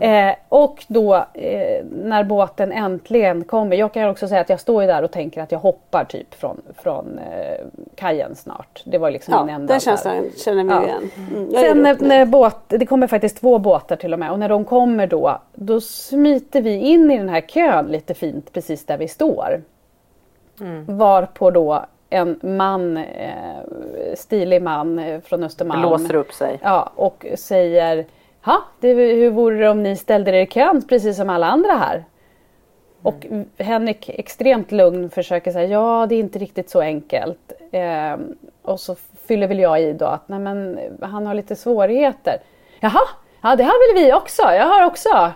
Eh, och då eh, när båten äntligen kommer, jag kan också säga att jag står ju där och tänker att jag hoppar typ från, från eh, kajen snart. Det var liksom Ja, min enda den känslan känner vi Ja. igen. Mm, Sen när, när båt, det kommer faktiskt två båtar till och med och när de kommer då, då smiter vi in i den här kön lite fint precis där vi står. Varpå då en man, eh, stilig man eh, från Östermalm. Blåser upp sig. Ja, och säger Ja, det, hur vore det om ni ställde er i kön precis som alla andra här? Och Henrik extremt lugn försöker säga ja det är inte riktigt så enkelt. Ehm, och så fyller väl jag i då att nej men han har lite svårigheter. Jaha, ja det har väl vi också, jag har också.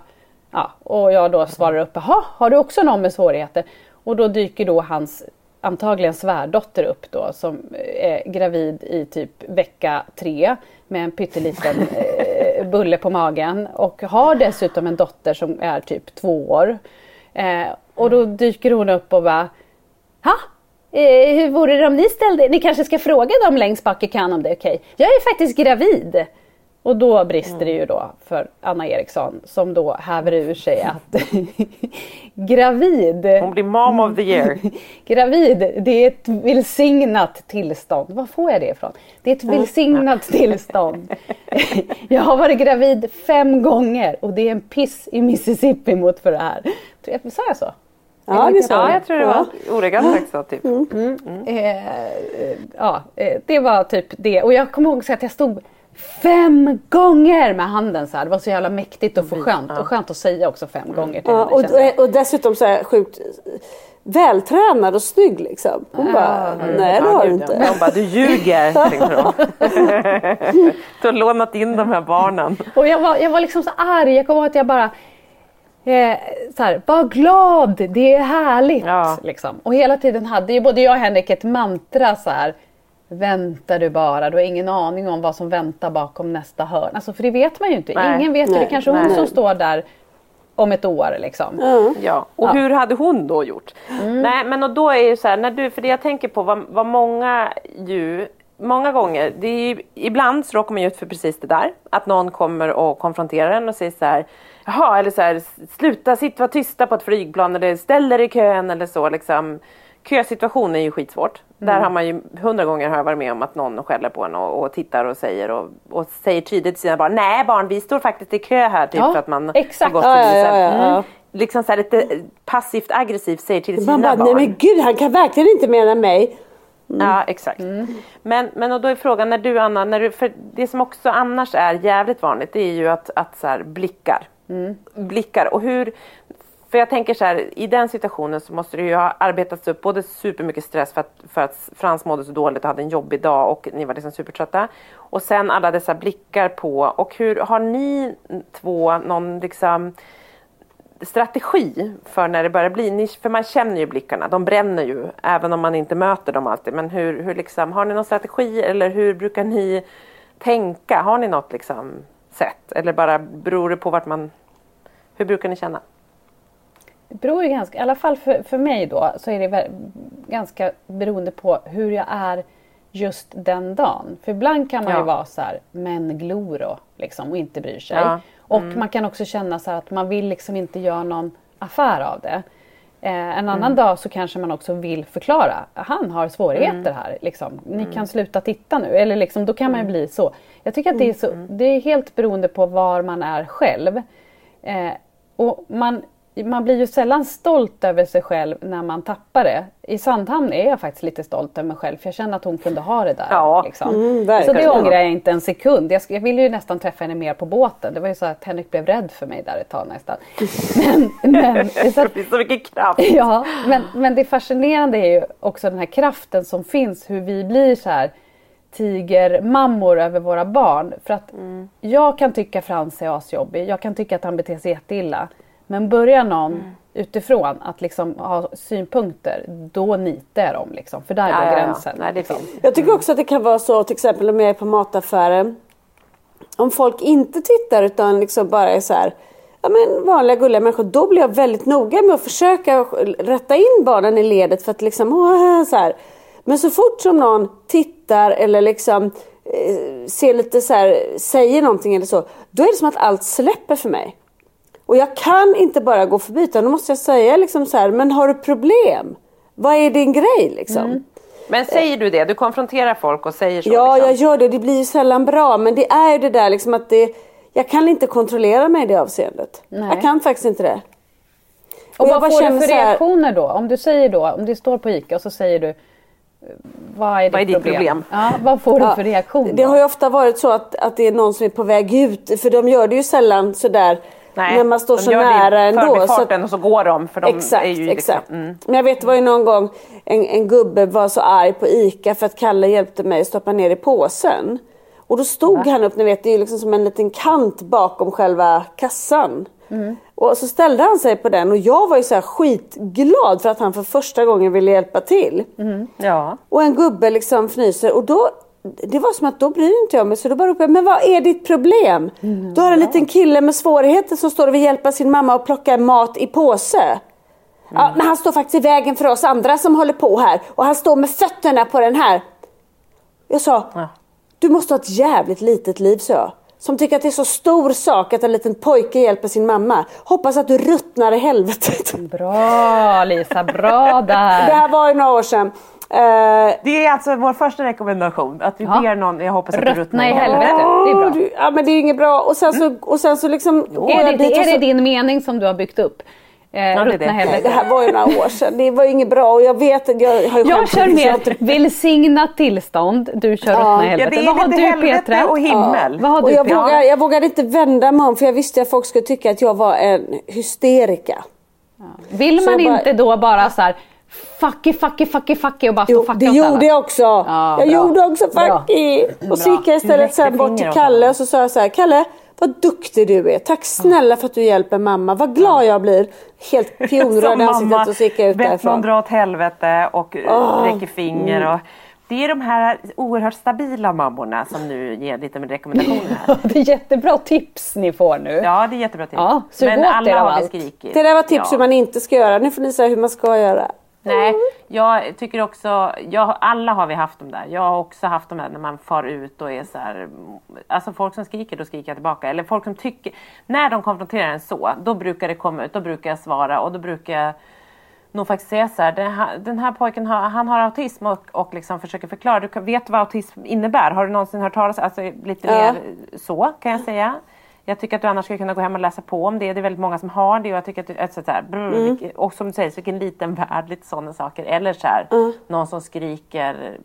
Ja, och jag då svarar upp, jaha har du också någon med svårigheter? Och då dyker då hans antagligen svärdotter upp då som är gravid i typ vecka tre med en pytteliten eh, [LAUGHS] bulle på magen och har dessutom en dotter som är typ två år. Eh, och då dyker hon upp och bara Ha? Eh, hur vore det om ni ställde Ni kanske ska fråga dem längst bak i kön om det är okej. Jag är faktiskt gravid. Och då brister det ju då för Anna Eriksson som då häver ur sig att [LAUGHS] gravid Hon blir mom of the year. [LAUGHS] Gravid, det är ett välsignat tillstånd. Var får jag det ifrån? Det är ett välsignat tillstånd. [LAUGHS] Jag har varit gravid fem gånger och det är en piss i Mississippi mot för det här. Sa jag så? Ja, det sa Ja, jag tror det var ordagrant sagt så. Typ. Eh, ja, eh, det var typ det. Och jag kommer ihåg så att jag stod fem gånger med handen så här. Det var så jävla mäktigt och för skönt. Och skönt att säga också fem gånger till Ja, henne. och, och dessutom så här sjukt vältränad och snygg liksom. Hon bara, nej det har du inte. De bara, du ljuger, [LAUGHS] tänkte. [LAUGHS] Du har lånat in de här barnen. Och jag var, jag var liksom så arg. Jag kommer ihåg att jag bara eh, så här, var glad, det är härligt. Ja. Liksom. Och hela tiden hade ju både jag och Henrik ett mantra så här. Vänta du bara, du har ingen aning om vad som väntar bakom nästa hörn. Alltså, för det vet man ju inte. Nej. Ingen vet ju. Det Nej. kanske är hon Nej. som står där om ett år. Liksom. Ja, och hur hade hon då gjort? Nej, men och då är ju så här, när du, för det jag tänker på vad, vad många ju, många gånger, det är ju, ibland så råkar man ju ut för precis det där, att någon kommer och konfronterar en och säger så här, jaha, eller så här, sluta sitta vara tysta på ett flygplan eller ställ er i kön eller så liksom. Kösituation är ju skitsvårt. Där har man ju hundra gånger har jag varit med om att någon skäller på en och, och tittar och säger och, och säger tydligt till sina barn, nej barn vi står faktiskt i kö här typ Ja, för att man exakt. har gått Ja, ja, ja, mm, liksom så här lite passivt aggressivt säger till sina Man bara, barn. nej men gud han kan verkligen inte mena mig. Ja exakt. Men, men och då är frågan när du Anna, när du, för det som också annars är jävligt vanligt det är ju att, att så blickar. Blickar och hur för jag tänker så här, i den situationen så måste det ju ha arbetats upp både supermycket stress för att, för att Frans mådde så dåligt och hade en jobbig dag och ni var liksom supertrötta. Och sen alla dessa blickar på, och hur har ni två någon liksom strategi för när det börjar bli, för man känner ju blickarna, de bränner ju även om man inte möter dem alltid. Men hur, hur liksom, har ni någon strategi eller hur brukar ni tänka? Har ni något liksom sätt eller bara beror det på vart man, hur brukar ni känna? Det beror ju ganska, i alla fall för, för mig då, så är det ganska beroende på hur jag är just den dagen. För ibland kan man ja. ju vara så här, men gloro liksom och inte bryr sig. Ja. Och mm. man kan också känna så att man vill liksom inte göra någon affär av det. Eh, en annan mm. dag så kanske man också vill förklara. Han har svårigheter mm. här. Liksom. Ni kan mm. sluta titta nu. Eller liksom, då kan man ju mm. bli så. Jag tycker att det är, så, det är helt beroende på var man är själv. Eh, och man man blir ju sällan stolt över sig själv när man tappar det. I Sandhamn är jag faktiskt lite stolt över mig själv för jag känner att hon kunde ha det där. Ja, liksom. mm, så det ångrar jag inte en sekund. Jag, jag ville ju nästan träffa henne mer på båten. Det var ju så att Henrik blev rädd för mig där ett tag nästan. [LAUGHS] Men, men, så, det så mycket kraft. [LAUGHS] Ja, men, men det fascinerande är ju också den här kraften som finns. Hur vi blir så här tigermammor över våra barn. För att mm. jag kan tycka Frans är asjobbig. Jag kan tycka att han beter sig jätteilla. Men börjar någon mm. utifrån att liksom ha synpunkter, då nitar de. Liksom, för där ja, går gränsen. Ja, Nej, det finns. Jag tycker också att det kan vara så till exempel om jag är på mataffären. Om folk inte tittar utan liksom bara är så här ja, men vanliga gulliga människor. Då blir jag väldigt noga med att försöka rätta in barnen i ledet för att liksom åh, så här. Men så fort som någon tittar eller liksom eh, ser lite så här, säger någonting eller så. Då är det som att allt släpper för mig. Och jag kan inte bara gå förbi utan då måste jag säga liksom så här, men har du problem? Vad är din grej liksom? Mm. Men säger du det? Du konfronterar folk och säger så? Ja, liksom. jag gör det. Det blir ju sällan bra. Men det är ju det där liksom att det, jag kan inte kontrollera mig i det avseendet. Nej. Jag kan faktiskt inte det. Och, och vad får du för reaktioner då? Om du säger då, om du står på ICA och så säger du vad är ditt, vad är ditt problem? problem? Ja, vad får du ja, för reaktion? Det har ju ofta varit så att, att det är någon som är på väg ut. För de gör det ju sällan sådär Nej, när man står så nära ändå. Så, och så går de. För de exakt, är ju liksom, exakt. Mm. Men jag vet det var ju någon gång en, en gubbe var så arg på ICA för att Kalle hjälpte mig att stoppa ner i påsen. Och då stod Va? han upp, ni vet det är ju liksom som en liten kant bakom själva kassan. Mm. Och så ställde han sig på den och jag var ju så skitglad för att han för första gången ville hjälpa till. Mm. Ja. Och en gubbe liksom fnyser och då det var som att då bryr inte jag mig så då bara ropade jag, men vad är ditt problem? Mm, du har en ja. liten kille med svårigheter som står och vill hjälpa sin mamma att plocka mat i påse. Mm. Ja, men han står faktiskt i vägen för oss andra som håller på här och han står med fötterna på den här. Jag sa, ja. du måste ha ett jävligt litet liv, så jag. Som tycker att det är så stor sak att en liten pojke hjälper sin mamma. Hoppas att du ruttnar i helvetet. Bra Lisa, bra [LAUGHS] där. Det här var ju några år sedan. Uh, det är alltså vår första rekommendation. Att vi ja. ber någon, jag hoppas att Ruttna du ruttnar i helvetet. Det är bra. Ja men det är inget bra. Och sen så, och sen så liksom. Jo, är, det, är det din mening som du har byggt upp? Eh, ja, det, det. det här var ju några år sedan. Det var inget bra och jag vet att jag har Jag kör med välsignat tillstånd. Du kör ja. ruttna i helvetet. Ja, Vad har du Petra? och himmel. Ja. Vad har du, och jag, vågade, jag vågade inte vända mig om för jag visste att folk skulle tycka att jag var en hysterika. Vill man bara, inte då bara så här Fucky, fucky, fucky, fucky och bara stå fucka Det gjorde jag också. Ja, jag bra. gjorde också fucky. Och så gick jag istället sen bort till Kalle och så sa jag så här, Kalle vad duktig du är. Tack snälla för att du hjälper mamma. Vad glad jag blir. Helt [LAUGHS] pionröd i ansiktet och så gick jag ut därifrån. någon dra åt helvete och oh. räcker finger. Mm. Och det är de här oerhört stabila mammorna som nu ger lite rekommendationer. Här. [LAUGHS] det är jättebra tips ni får nu. Ja, det är jättebra tips. Ja, Men alla har vi skrikit. Det där var tips ja. hur man inte ska göra. Nu får ni säga hur man ska göra. Nej, jag tycker också, jag, alla har vi haft dem där. Jag har också haft dem där när man far ut och är så här, alltså folk som skriker, då skriker jag tillbaka. Eller folk som tycker, när de konfronterar en så, då brukar det komma ut, då brukar jag svara och då brukar jag nog faktiskt säga så här, den här, den här pojken har, han har autism och, och liksom försöker förklara. Du vet vad autism innebär? Har du någonsin hört talas om Alltså lite ja. mer så kan jag säga. Jag tycker att du annars skulle kunna gå hem och läsa på om det. Det är väldigt många som har det och jag tycker att du, ett så här, brr, mm. och som du säger, så vilken liten värld, lite sådana saker. Eller så här, mm. någon som skriker.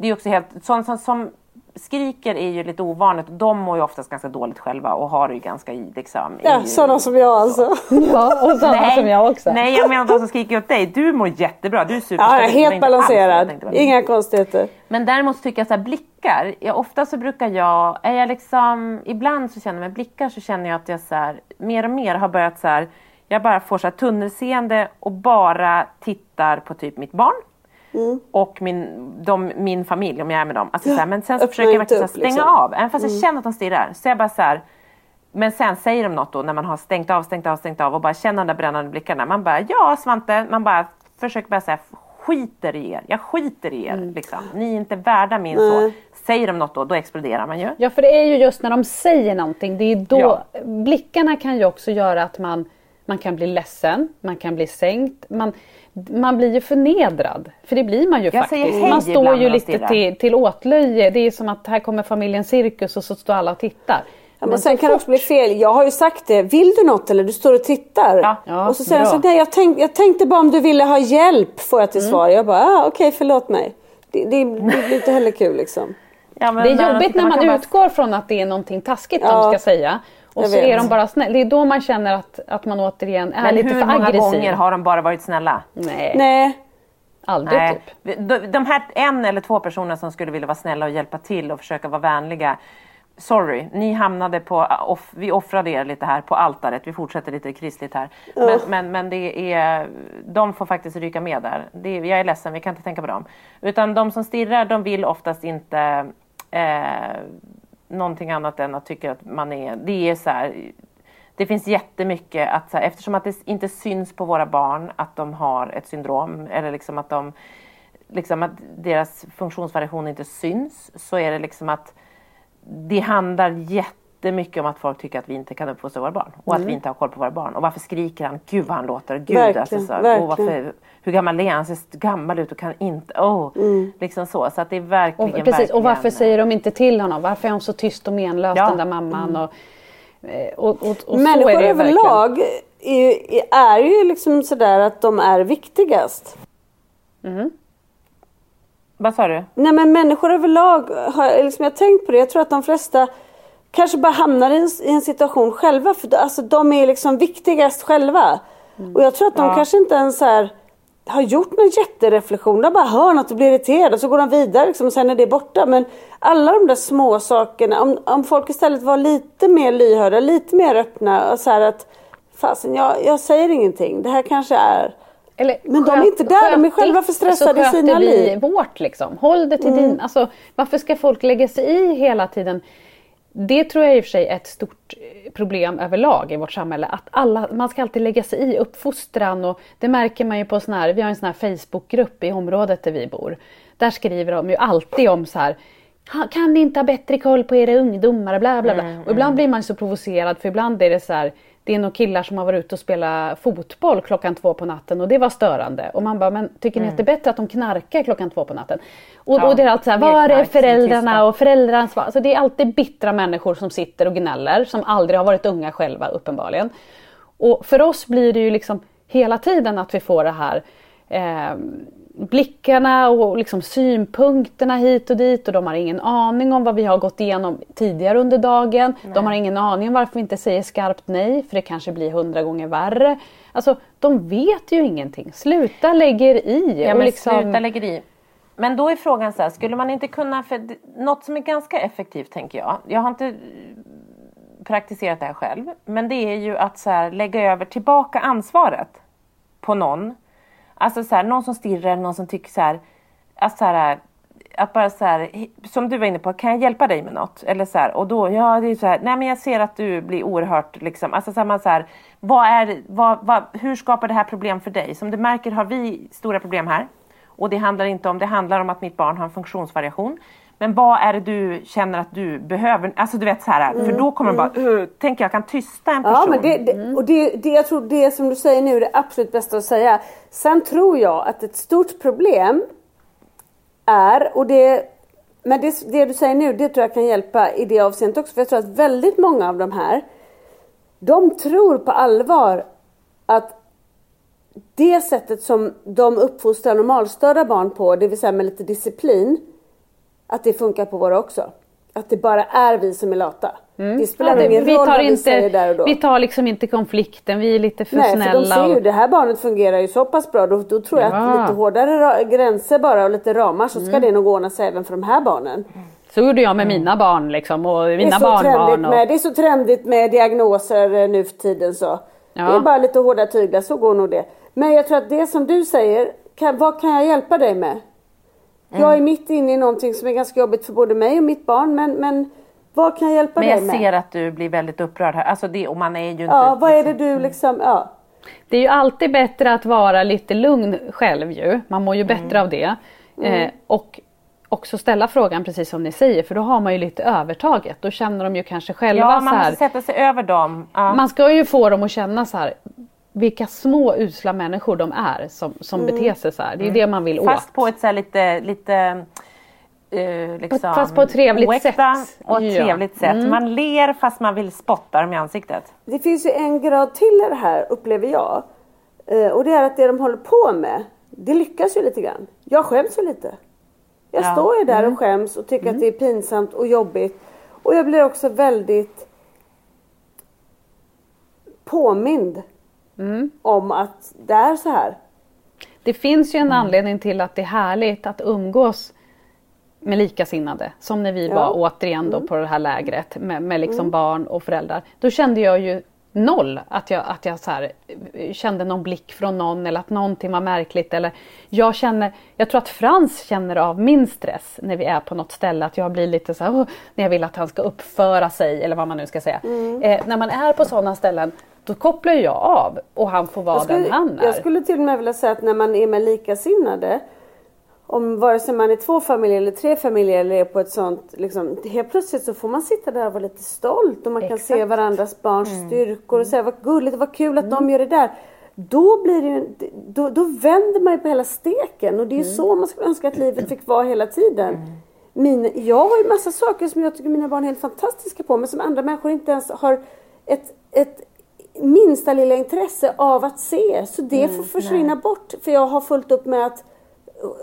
Det är också helt, sånt som, som skriker är ju lite ovanligt. De mår ju oftast ganska dåligt själva och har det ju ganska liksom. Ja, i, sådana som jag alltså. [LAUGHS] Ja, och sådana som jag också. Nej, jag menar de som skriker åt dig. Du mår jättebra, du är Ja, superstabil. Det var helt alls balanserad. på. Inga konstigheter. Men däremot tycker jag så här, blickar, jag, ofta så brukar jag, är jag liksom, ibland så känner jag med blickar så känner jag att jag så här, mer och mer har börjat så här, jag bara får så här tunnelseende och bara tittar på typ mitt barn. Mm. Och min, de, min familj om jag är med dem. Alltså, så här, men sen så försöker jag verkligen så här, upp, stänga liksom. av. Även fast jag känner att de stirrar. Så jag bara så här, men sen säger de något då när man har stängt av, stängt av, stängt av och bara känner de där brännande blickarna. Man bara, ja Svante, man bara försöker bara säga skiter i er. Jag skiter i er. Mm. Liksom. Ni är inte värda min så. Säger de något då, då exploderar man ju. Ja, för det är ju just när de säger någonting, det är då Ja. blickarna kan ju också göra att man, man kan bli ledsen, man kan bli sänkt, man, man blir ju förnedrad. För det blir man ju Jag säger faktiskt. hej Man står ju de lite till, till åtlöje. Det är som att här kommer familjen cirkus och så står alla och tittar. Ja, men sen kan det också bli fel. Jag har ju sagt det. Vill du något eller du står och tittar? Ja. Ja, och så säger han så bra. nej jag, tänk, jag tänkte bara om du ville ha hjälp får jag till Mm. svar. Jag bara, ah, okej förlåt mig. Det, det, det blir inte heller kul liksom. Ja, men Det är men jobbigt när man bara- utgår från att det är någonting taskigt Ja, de ska säga. Och så är de bara snälla. Det är då man känner att, att man återigen är Men lite hur för många aggressiv. gånger har de bara varit snälla? Nej, Nej. aldrig Nej. typ. De, här en eller två personerna som skulle vilja vara snälla och hjälpa till och försöka vara vänliga. Sorry, ni hamnade på, off, vi offrade er lite här på altaret. Vi fortsätter lite kristligt här. Men, men, men det är, de får faktiskt ryka med där. Det, är- jag är ledsen, vi kan inte tänka på dem. Utan de som stirrar, de vill oftast inte eh, någonting annat än att tycka att man är, det är så här, det finns jättemycket att, så här, eftersom att det inte syns på våra barn att de har ett syndrom eller liksom att de liksom att deras funktionsvariation inte syns så är det liksom att det handlar jättemycket om att folk tycker att vi inte kan uppfostra våra barn och att vi inte har koll på våra barn. Och varför skriker han? Gud vad han låter. Gud, Verkligen, alltså, så, och varför, hur gammal är han? Han ser gammal ut och kan inte... Oh, Liksom så. Så att det är Och, verkligen... precis, verkligen, och varför säger de inte till honom? Varför är hon så tyst och menlös Ja. den där mamman? Och, eh, och, och, och så är Människor verkligen. överlag är, är ju liksom sådär att de är viktigast. Vad sa du? Nej men människor överlag, har, liksom, jag har tänkt på det, jag tror att de flesta kanske bara hamnar i en, i en situation själva. För alltså, de är liksom viktigast själva. Och jag tror att de Ja. kanske inte ens här, har gjort någon jättereflektion. De bara hör något och blir irriterade och så går de vidare liksom, och sen är det borta. Men alla de där små sakerna, om, om folk istället var lite mer lyhörda, lite mer öppna och så här att fasen jag, jag säger ingenting. Det här kanske är Eller, Men de är inte där, de är själva för stressade i så sina sköter vi liv. Mm. vårt liksom. Håll det till din. Alltså, varför ska folk lägga sig i hela tiden? Det tror jag i och för sig är ett stort eh, problem överlag i vårt samhälle. Att alla, man ska alltid lägga sig i uppfostran och det märker man ju på sån här, vi har en sån här Facebookgrupp i området där vi bor. Där skriver de ju alltid om så här "Ha- kan ni inte ha bättre koll på era ungdomar? Bla, bla, bla. och ibland blir man så provocerad för ibland är det så här det är nog killar som har varit ute och spelat fotboll klockan två på natten och det var störande. Och man bara, men tycker ni att det är bättre att de knarkar klockan två på natten? Och, Ja, och det är alltid så här, var är föräldrarna och föräldraansvar? Alltså det är alltid bittra människor som sitter och gnäller, som aldrig har varit unga själva uppenbarligen. Och för oss blir det ju liksom hela tiden att vi får det här eh, blickarna och liksom synpunkterna hit och dit och de har ingen aning om vad vi har gått igenom tidigare under dagen. De har ingen aning om varför vi inte säger skarpt nej för det kanske blir hundra gånger värre. Alltså de vet ju ingenting. Sluta lägger i. Ja, men liksom, sluta lägger i. Men då är frågan så här, skulle man inte kunna, för något som är ganska effektivt tänker jag, jag har inte praktiserat det här själv, men det är ju att så här, lägga över tillbaka ansvaret på någon. Alltså så här, någon som stirrar, någon som tycker så här, att så här, att bara så här, som du var inne på, kan jag hjälpa dig med något? Eller så här, och då, ja det är så här, nej men jag ser att du blir oerhört liksom, alltså så här, man så här, vad är, vad, vad, hur skapar det här problem för dig? Som du märker har vi stora problem här. Och det handlar inte om, det handlar om att mitt barn har en funktionsvariation. Men vad är det du känner att du behöver? Alltså du vet så här, för då kommer de bara, "Ugh", tänker jag kan tysta en person. Ja, men det, det, och det, det, jag tror det som du säger nu är det absolut bästa att säga. Sen tror jag att ett stort problem är, och det, men det, det du säger nu, det tror jag kan hjälpa i det avseendet också. För jag tror att väldigt många av de här, de tror på allvar att det sättet som de uppfostrar normalstörda barn på, det vill säga med lite disciplin, att det funkar på våra också. att det bara är vi som är lata. Det spelar Ja, ingen vi, roll tar vad vi säger där och inte, då. vi tar liksom inte konflikten, vi är lite för Nej, för snälla. de ser ju och- det här barnet fungerar ju så pass bra. Då, då tror jag Ja. att lite hårdare gränser bara och lite ramar så ska Mm. det nog ordna sig även för de här barnen. Så gjorde jag med mina barn liksom, och mina barnbarn. Och, med, det är så trendigt med diagnoser eh, nu för tiden så. Ja. Det är bara lite hårda tyglar, så går nog det. Men jag tror att det som du säger, kan, vad kan jag hjälpa dig med? Mm. Jag är mitt inne i någonting som är ganska jobbigt för både mig och mitt barn men, men vad kan jag hjälpa Men dig jag med? ser att du blir väldigt upprörd här. Alltså det, och man är ju inte... Ja, vad är det liksom- du liksom, ja. Det är ju alltid bättre att vara lite lugn själv ju. Man mår ju bättre av det. Eh, och också ställa frågan precis som ni säger för då har man ju lite övertaget. Då känner de ju kanske själva Ja, så man här. måste sätta sig över dem. Ja. Man ska ju få dem att känna så här vilka små usla människor de är som, som beter sig så här. Det är ju det man vill Fast åt. på ett så här lite, lite eh, liksom, fast på ett trevligt oäkta sätt. och ett Ja. trevligt sätt. Mm. Man ler fast man vill spotta dem i ansiktet. Det finns ju en grad till i det här upplever jag. Eh, och det är att det de håller på med, det lyckas ju lite grann. Jag skäms ju lite. Jag Ja. står ju där och skäms och tycker att det är pinsamt och jobbigt. Och jag blir också väldigt påmind om att det är så här. Det finns ju Mm. en anledning till att det är härligt att umgås med likasinnade. Som när vi Ja. var återigen då på det här lägret med, med liksom barn och föräldrar. Då kände jag ju noll att jag, att jag så här, kände någon blick från någon eller att någonting var märkligt. Eller jag, känner, jag tror att Frans känner av min stress när vi är på något ställe. Att jag blir lite så här, "Åh", när jag vill att han ska uppföra sig eller vad man nu ska säga. Mm. Eh, när man är på sådana ställen då kopplar jag av och han får vara skulle, den han är. jag skulle till och med vilja säga att när man är med likasinnade om vare sig man är två familjer eller tre familjer eller är på ett sånt, liksom, helt plötsligt så får man sitta där och vara lite stolt och man kan se Exakt. varandras barns styrkor och säga vad gulligt och vad kul att Mm. de gör det där. Då blir det ju, då, då vänder man ju på hela steken och det är Mm. så man skulle önska att livet fick vara hela tiden. Min, jag har ju massa saker som jag tycker mina barn är helt fantastiska på men som andra människor inte ens har ett, ett minsta lilla intresse av att se. Så det Mm, får försvinna bort för jag har fullt upp med att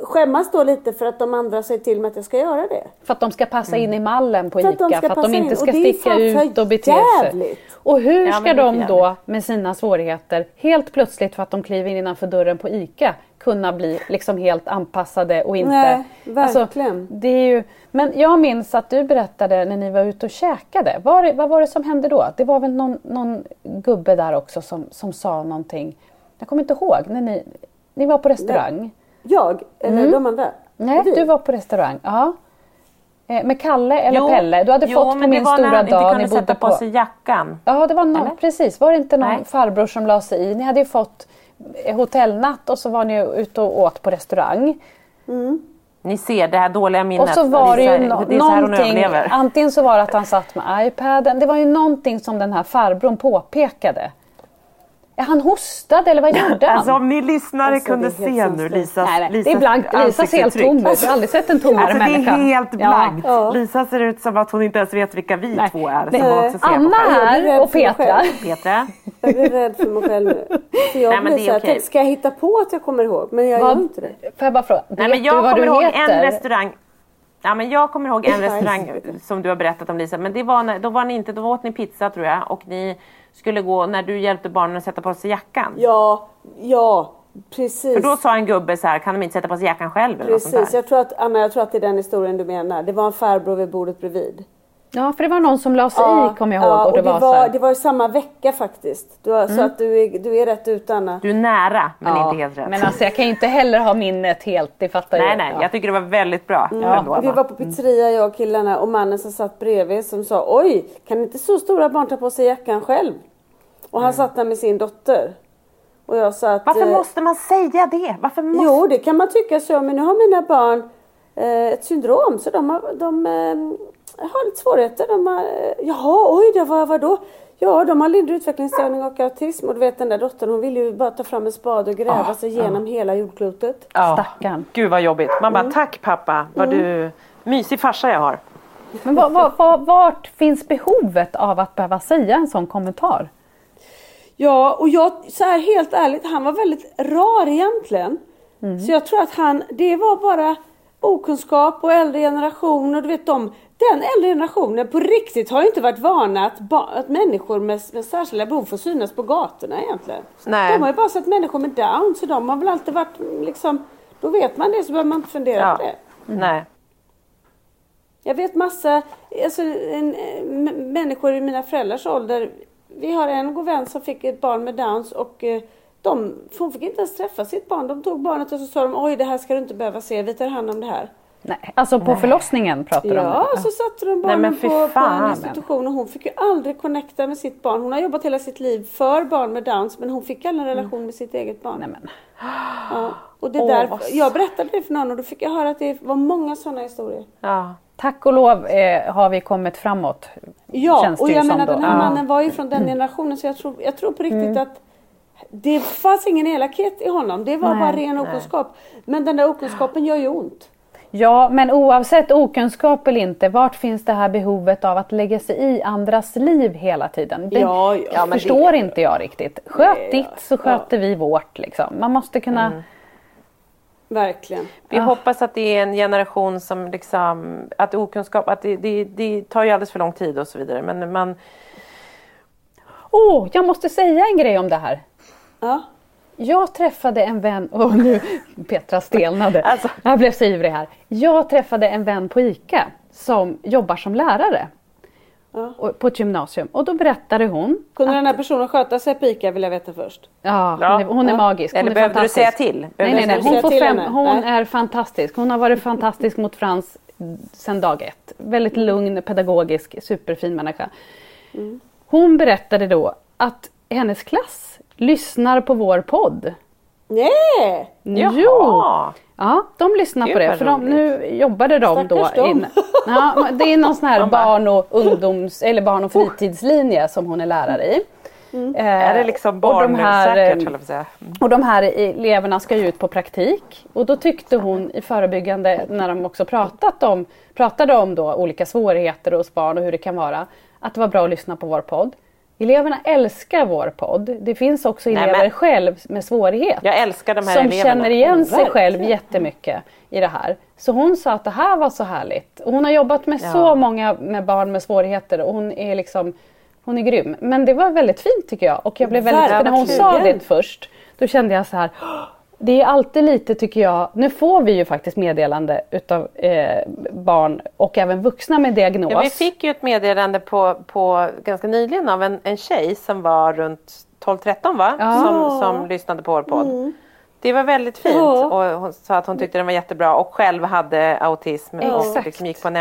skämmas då lite för att de andra säger till mig att jag ska göra det. För att de ska passa in i mallen på För ICA, att de ska för att de inte in. ska sticka för ut och bete sig. Och hur Ja, ska de då med sina svårigheter helt plötsligt för att de kliver in innanför dörren på ICA kunna bli liksom helt anpassade och inte... Nej, verkligen. det är ju, men jag minns att du berättade när ni var ute och käkade. Var, vad var det som hände då? Det var väl någon, någon gubbe där också som, som sa någonting. Jag kommer inte ihåg. När ni, ni var på restaurang. Jag eller de andra? Mm. Nej, Vi. du var på restaurang. Ja. Eh, Med Kalle eller Jo, Pelle? Du hade jo, fått på men det min var när stora han inte dag kunde sätta på sig jackan. Ja, det var någon, precis. Var det inte någon Nej. farbror som la sig i? Ni hade ju fått hotellnatt och så var ni ute och åt på restaurang. Ni ser det här dåliga minnet. Och så var det ju här- no- det är så här hon någonting, överlever. antingen så var det att han satt med iPaden, det var ju någonting som den här farbrorn påpekade. Han hostade eller vad gjorde han? Alltså om ni lyssnare Alltså, kunde det se nu. Lisas, nej, nej, det är blankt. Lisa ser helt tom ut. Jag har aldrig sett en tommare Alltså det människa. är helt blankt. Ja. Lisa ser ut som att hon inte ens vet vilka vi Nej. två är. Nej. Som också ser Anna här och Petra. [LAUGHS] Petra. Jag blir rädd för mig själv nu. För jag Nej, men blir det är så här, tänk, ska jag hitta på att jag kommer ihåg? Men jag Vad- gör inte det. Får jag bara fråga, vet Nej, men du jag vad kommer du ihåg heter? en restaurang. Ja, men jag kommer ihåg en restaurang som du har berättat om Lisa. Men det var när, då var ni inte, då åt ni pizza tror jag. Och ni skulle gå, när du hjälpte barnen att sätta på sig jackan. Ja, ja, precis. För då sa en gubbe så här, kan de inte sätta på sig jackan själv? Precis, jag tror, att, Anna, jag tror att det är den historien du menar. Det var en farbror vid bordet bredvid. Ja, för det var någon som la sig i kommer jag ihåg. ja, och det, var, så här, det var samma vecka faktiskt. Du har, Så att du är, du är rätt ute Anna. Du är nära, men ja, inte helt rätt. Men alltså jag kan ju inte heller ha minnet helt, det fattar nej, jag. nej, Ja. jag tycker det var väldigt bra. ändå, Vi var på pizzeria jag och killarna och mannen som satt bredvid som sa oj, kan inte så stora barn ta på sig jackan själv? Och han satt där med sin dotter. Och jag sa att... Varför eh, måste man säga det? Varför måste... Jo, det kan man tycka så, men nu har mina barn eh, ett syndrom så de har, de, eh, har lite svårigheter. De har, eh, jaha, oj då, vad, vadå? Ja, de har lindrig utvecklingsstörning och autism och du vet den där dottern hon vill ju bara ta fram en spade och gräva sig igenom hela jordklotet. Ja. Stackarn. Gud vad jobbigt. Man Mm. bara, tack pappa, vad du mysig farsa jag har. Men var, var, var, vart finns behovet av att behöva säga en sån kommentar? Ja, och jag, så här helt ärligt, han var väldigt rar egentligen. Så jag tror att han, det var bara okunskap och äldre generationer. Du vet de, den äldre generationen på riktigt har inte varit vana att, att människor med, med särskilda behov får synas på gatorna egentligen. Nej. De har ju bara sett människor med down så de har väl alltid varit liksom, då vet man det så behöver man inte fundera Ja. på det. Nej. Jag vet massa alltså, en, m- människor i mina föräldrars ålder. Vi har en god vän som fick ett barn med Downs och eh, de, hon fick inte ens träffa sitt barn. De tog barnet och så sa de oj det här ska du inte behöva se, vi tar hand om det här. Nej, alltså på förlossningen pratar du om Ja, så satte de Nej, barnen fy på, på en institution och hon fick ju aldrig connecta med sitt barn. Hon har jobbat hela sitt liv för barn med Downs men hon fick aldrig en relation med sitt eget barn. Nej, men. Ja. Och det Åh, där, vad jag berättade det för någon och då fick jag höra att det var många sådana historier. Ja. Tack och lov eh, har vi kommit framåt. Ja, känns och jag menar då. den här Ja. mannen var ju från den generationen så jag tror, jag tror på riktigt att det fanns ingen elakhet i honom. Det var Nej, bara ren okunskap. Men den där okunskapen gör ju ont. Ja, men oavsett okunskap eller inte, vart finns det här behovet av att lägga sig i andras liv hela tiden? Det Ja, ja, förstår det- inte jag riktigt. Sköt Nej, ditt så sköter vi vårt. Liksom. Man måste kunna... Verkligen. Vi Ah. hoppas att det är en generation som liksom, att okunskap, att det, det, det tar ju alldeles för lång tid och så vidare. Men man, Åh, jag måste säga en grej om det här. Ja. Jag träffade en vän, [LAUGHS] och nu Petra stelnade. Alltså. Jag blev så ivrig här. Jag träffade en vän på ICA som jobbar som lärare Ja. på ett gymnasium. Och då berättade hon, Kunde den här personen sköta sig på ICA vill jag veta först. ja, Ja. hon är, hon är Ja. magisk. Hon eller är behövde du fantastisk. säga till? Nej, nej, nej. Hon, får fem, hon Nej. är fantastisk. Hon har varit fantastisk mot Frans sedan dag ett. Väldigt lugn, pedagogisk, superfin människa. Mm. Hon berättade då att hennes klass lyssnar på vår podd. Nej! Jaha. Jo! Ja, de lyssnar Gud, på det. För de, nu jobbade de då Stackars dem. in, ja, Det är någon sån här [LAUGHS] barn och ungdoms eller barn och fritidslinje som hon är lärare i. Eh, Är det liksom och de här, barnsäkert, eh, höll jag säga. och de här eleverna ska ju ut på praktik och då tyckte hon i förebyggande när de också pratat om, pratade om då olika svårigheter hos barn och hur det kan vara att det var bra att lyssna på vår podd. Eleverna älskar vår podd. Det finns också Nej, elever men- själv med svårighet Jag älskar de här som eleverna. känner igen sig verkligen. själv jättemycket i det här. Så hon sa att det här var så härligt. Och hon har jobbat med Ja. så många med barn med svårigheter och hon är liksom hon är grym. Men det var väldigt fint tycker jag. Och jag blev väldigt, för när hon sa det först, då kände jag så här. "Åh, Det är alltid lite tycker jag, nu får vi ju faktiskt meddelande utav eh, barn och även vuxna med diagnos. Ja, vi fick ju ett meddelande på, på ganska nyligen av en, en tjej som var runt 12-13 va? Ja. Som, som lyssnade på vår podd. Det var väldigt fint Ja. och hon sa att hon tyckte den var jättebra och själv hade autism och Exakt. liksom gick på en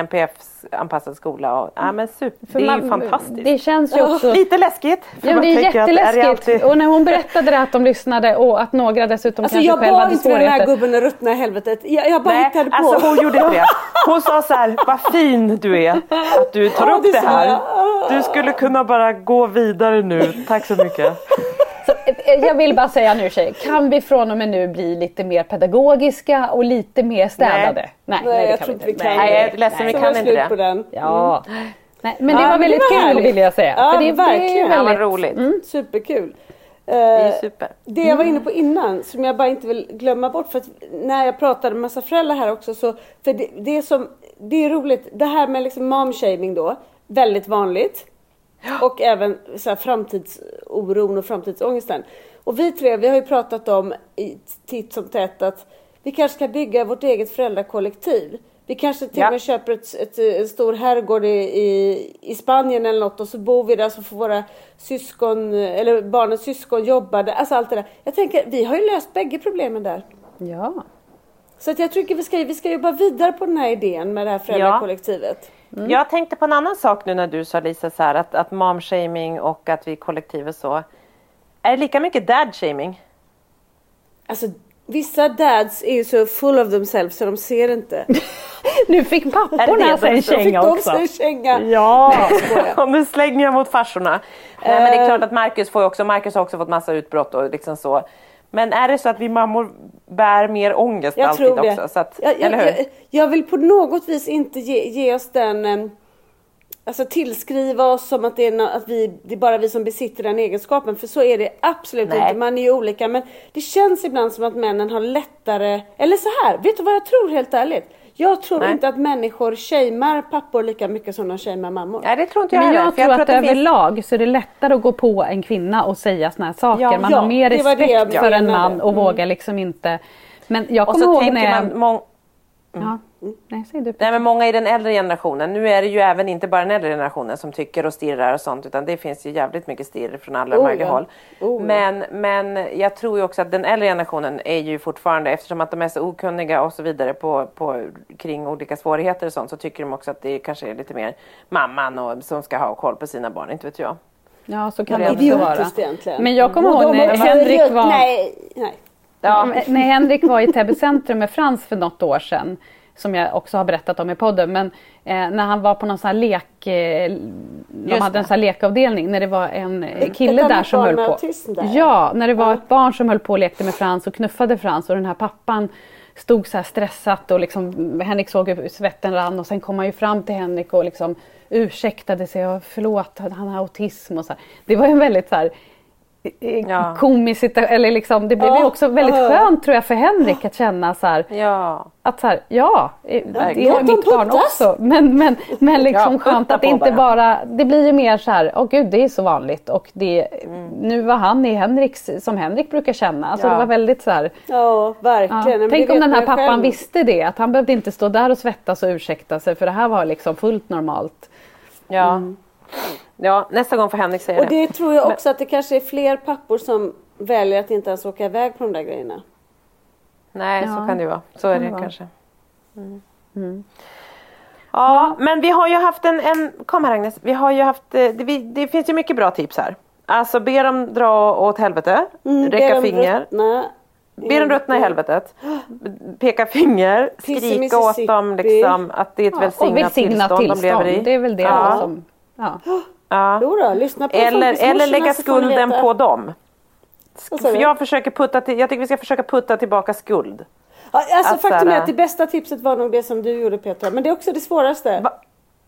NPF-anpassad skola. Och, ja, men super, För det är man- ju fantastiskt. Det känns ju också... Lite läskigt. Ja, det är jätteläskigt. alltid- Och när hon berättade det att de lyssnade och att några dessutom Alltså kanske jag själva bad hade inte den här svårigheter. gubben att ruttna i helvetet. Jag, jag bara Nej, hittade på. alltså hon gjorde inte det. Hon sa så här, vad fin du är att du tar Ja, upp det här. jag. Du skulle kunna bara gå vidare nu. Tack så mycket. Så, eh, jag vill bara säga nu tjejer, kan vi från och med nu bli lite mer pedagogiska och lite mer städade? Nej, Nej, det jag kan tror inte vi kan Nej. Nej, jag är ledsen, vi kan inte det. på den. Ja. Nej, men det Ja, var men det väldigt var kul härligt. vill jag säga. Ja, För det, är verkligen. Ja, väldigt, roligt. Superkul. Det är Eh, super. Det jag var inne på innan som jag bara inte vill glömma bort för att när jag pratade med massa föräldrar här också så för det, det är som det är roligt det här med liksom momshaming då väldigt vanligt och även så här framtidsoron och framtidsångesten. Och vi tre vi har ju pratat om titt som tätt att vi kanske ska bygga vårt eget föräldrakollektiv. Vi kanske till Ja. och med köper ett, ett, en stor herrgård i, i, i Spanien eller något och så bor vi där så får våra syskon eller barnens syskon jobba där. Alltså allt det där. Jag tänker, vi har ju löst bägge problemen där. ja. Så att jag tycker vi ska, vi ska jobba vidare på den här idén med det här föräldrakollektivet. Jag tänkte på en annan sak nu när du sa Lisa så här att, att momshaming och att vi är kollektiv och så. Är det lika mycket dad-shaming? Alltså vissa dads är ju så full of themselves så de ser inte. [LAUGHS] Nu fick papporna sig en det? Så fick känga de också. sig en känga. Ja. [LAUGHS] Nu slänger jag mot farsorna. Nej, men det är klart att Marcus får också, Marcus har också fått massa utbrott och liksom så. Men är det så att vi mammor bär mer ångest Jag alltid tror det. också? Så att, jag, jag, eller hur? jag, jag vill på något vis inte ge, ge oss den em, Alltså tillskriva oss som att det är, nå- att vi, det är bara vi som besitter den egenskapen. För så är det absolut Nej. inte. Man är ju olika. Men det känns ibland som att männen har lättare... Eller så här, vet du vad jag tror helt ärligt? Jag tror Nej. inte att människor shamear pappor lika mycket som de shamear mammor. Nej, det tror inte jag Men heller. jag för tror att, det finns- överlag så är det lättare att gå på en kvinna och säga såna här saker. Ja, man ja, har mer det var det jag respekt för en man och vågar liksom inte. Men jag kommer ihåg när jag... man, Ja. Nej, säg du. Nej men många i den äldre generationen, nu är det ju även inte bara den äldre generationen som tycker och stirrar och sånt utan det finns ju jävligt mycket stirr från alla Oh, möjliga ja. håll. Oh, ja. men, men jag tror ju också att den äldre generationen är ju fortfarande, eftersom att de är så okunniga och så vidare på, på, kring olika svårigheter och sånt så tycker de också att det kanske är lite mer mamman och, som ska ha koll på sina barn, inte vet jag. Ja, så kan Det också vara. Egentligen. Men jag kommer ihåg när Henrik var... Nej, nej. Ja, När Henrik var i Täby centrum med Frans för något år sedan, som jag också har berättat om i podden, men eh, när han var på någon sån här lek, eh, de hade en sån här lekavdelning, när det var en eh, kille Ett där som höll på. där. Ja, när det var ett barn som höll på och lekte med Frans och knuffade Frans och den här pappan stod så här stressat och liksom Henrik såg hur svetten rann och sen kom han ju fram till Henrik och liksom ursäktade sig och förlåt, han har autism och så här. Det var en väldigt så här Ja. komisk situa- eller liksom, det blev ju Ja, också väldigt ja. skönt tror jag för Henrik att känna så här ja. att så här, ja, det dem mitt barn också. Men, men, men liksom Ja, skönt att det inte bara. bara, det blir ju mer så här, åh gud det är så vanligt och det, nu var han i Henriks, som Henrik brukar känna. Alltså Ja. det var väldigt så här, Ja, ja. verkligen. Men Tänk om den här ju pappan själv. visste det, att han behövde inte stå där och svettas och ursäkta sig för det här var liksom fullt normalt. Ja. Ja, nästa gång får Henrik säga Och det. det tror jag också att det kanske är fler pappor som väljer att inte ens åka iväg på de där grejerna. Nej, Ja, så kan det ju vara. Så är det det kanske. Ja, men vi har ju haft en, en kom här Agnes, vi har ju haft, eh, det, vi, det finns ju mycket bra tips här. Alltså be dem dra åt helvete, Mm, räcka ber dem finger, ruttna. be dem ruttna i helvetet, peka finger, [GASPS] skrika åt dem liksom att det är ett Ja, välsignat, och välsignat tillstånd, tillstånd, de lever i. det är väl det Ja. som, ja. [GASPS] [GASPS] Ja. Jo då, lyssna på Eller, eller lägga skulden på dem. För jag, försöker putta till, jag tycker vi ska försöka putta tillbaka skuld. Ja, alltså att faktum är att det bästa tipset var nog det som du gjorde Petra. Men det är också det svåraste. Va?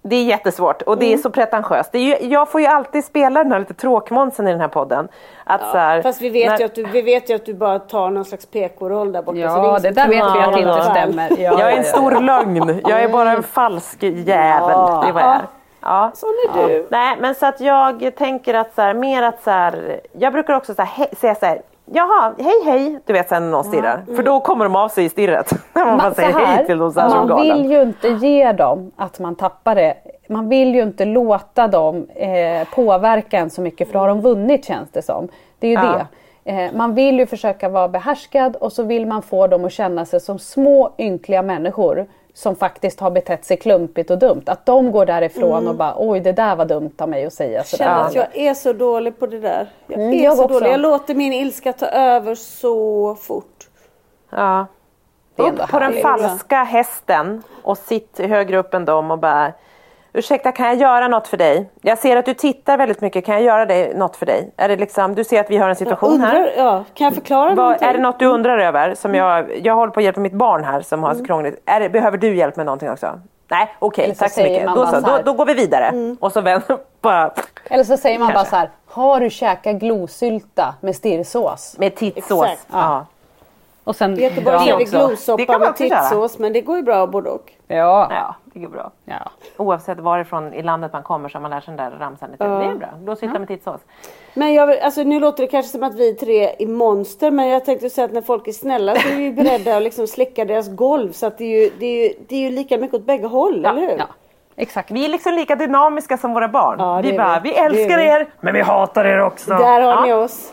Det är jättesvårt och det Mm. är så pretentiöst. Det är ju, jag får ju alltid spela den här lite tråkmånsen i den här podden. Att så här, Fast vi vet, när- ju att du, vi vet ju att du bara tar någon slags PK-roll där borta. ja det som där vet vi att det inte stämmer. Ja, jag är ja, en ja. stor lögn. Jag är bara en falsk jävel. Ja. Det är vad jag är. Ja. Sån är du. Nej men så att jag tänker att så här, mer att så här, jag brukar också så här, säga så här, jaha, hej hej, du vet sen när någon stirrar. För då kommer de av sig i stirret. [LAUGHS] När man Man, säger hej till dem så här man galen. vill ju inte ge dem att man tappar det. Man vill ju inte låta dem eh, påverka en så mycket för då har de vunnit känns det som. Det är ju Ja. det. Eh, man vill ju försöka vara behärskad och så vill man få dem att känna sig som små ynkliga människor som faktiskt har betett sig klumpigt och dumt. Att de går därifrån Mm. och bara oj det där var dumt av mig att säga Jag sådär. känner att jag är så dålig på det där. Jag Mm, är jag så också. dålig. Jag låter min ilska ta över så fort. Ja. Upp på den falska hästen och sitt högre upp än dem och bara Ursäkta, kan jag göra något för dig? Jag ser att du tittar väldigt mycket, kan jag göra det, något för dig? Är det liksom, du ser att vi har en situation här. Undrar, ja, kan jag förklara Vad, är det något du undrar över? Som jag, jag håller på att hjälpa mitt barn här som har så krångligt. Är det, behöver du hjälp med någonting också? Nej, okej, så tack så mycket. Då, bara så, då, här. då går vi vidare. Och så vänder [LAUGHS] bara Eller så säger man bara Kanske. så här, har du käkat glosylta med stirrsås? med tittsås. Exakt. Ja. Och sen I Göteborg kör vi också. Det glosoppa med tittsås men det går ju bra både och. Ja. ja, det går bra. ja. Oavsett varifrån i landet man kommer så har man lärt sig den där ramsan lite. Det är bra. Blåsylta med tittsås. Men jag, vill- alltså, nu låter det kanske som att vi tre är monster men jag tänkte säga att när folk är snälla så är vi ju beredda att liksom slicka deras golv så att det är ju, det är ju, det är ju lika mycket åt bägge håll, eller hur? ja. Exakt. Vi är liksom lika dynamiska som våra barn. Ja, vi bara, vi. vi älskar vi. er men vi hatar er också. Där har Ja. ni oss.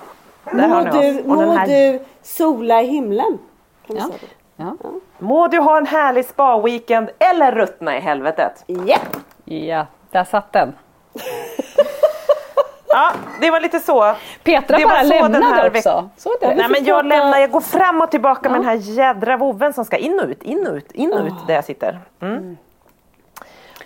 Där må har ni du, oss. Den må här- du sola i himlen. Ja. det? Ja. Må du ha en härlig spa-weekend eller ruttna i helvetet. Ja. ja, där satt den. [LAUGHS] Ja, det var lite så. Petra Det var bara så den lämnade här också. Så det. Nej men jag lämnar, jag går fram och tillbaka med den här jädra vovven som ska in och ut, in och ut, in och ut där jag sitter. Mm.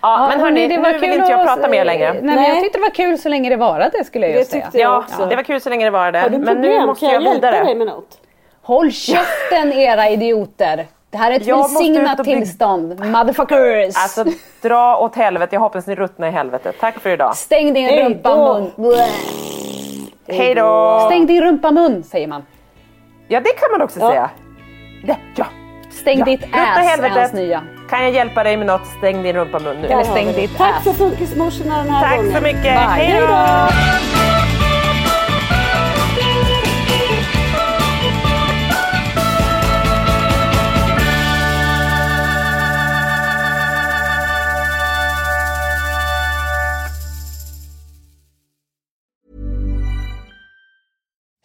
Ja, men hörni, det nu var vill kul inte jag prata mer längre. Nej, men Nej. jag tyckte det var kul så länge det varade skulle jag Det ju säga. jag Ja, det var kul så länge det var det. Har du Men problem? nu måste kan jag jag hjälpa dig vidare. med något? Håll käften era idioter! Det här är ett Jag välsignat tillstånd. Motherfuckers! Alltså dra åt helvete, jag hoppas ni ruttnar i helvetet. Tack för idag. Stäng din Hej rumpa då. mun. Hej då! Stäng din rumpa mun säger man. Ja det kan man också Ja. säga. Det, ja. Stäng Ja, ditt ass är helvetet. hans nya. Kan jag hjälpa dig med något? Stäng din rumpa-mun nu. Eller har stäng ditt Tack ass. för Funkismorsorna den här Tack gången. så mycket. Hej då!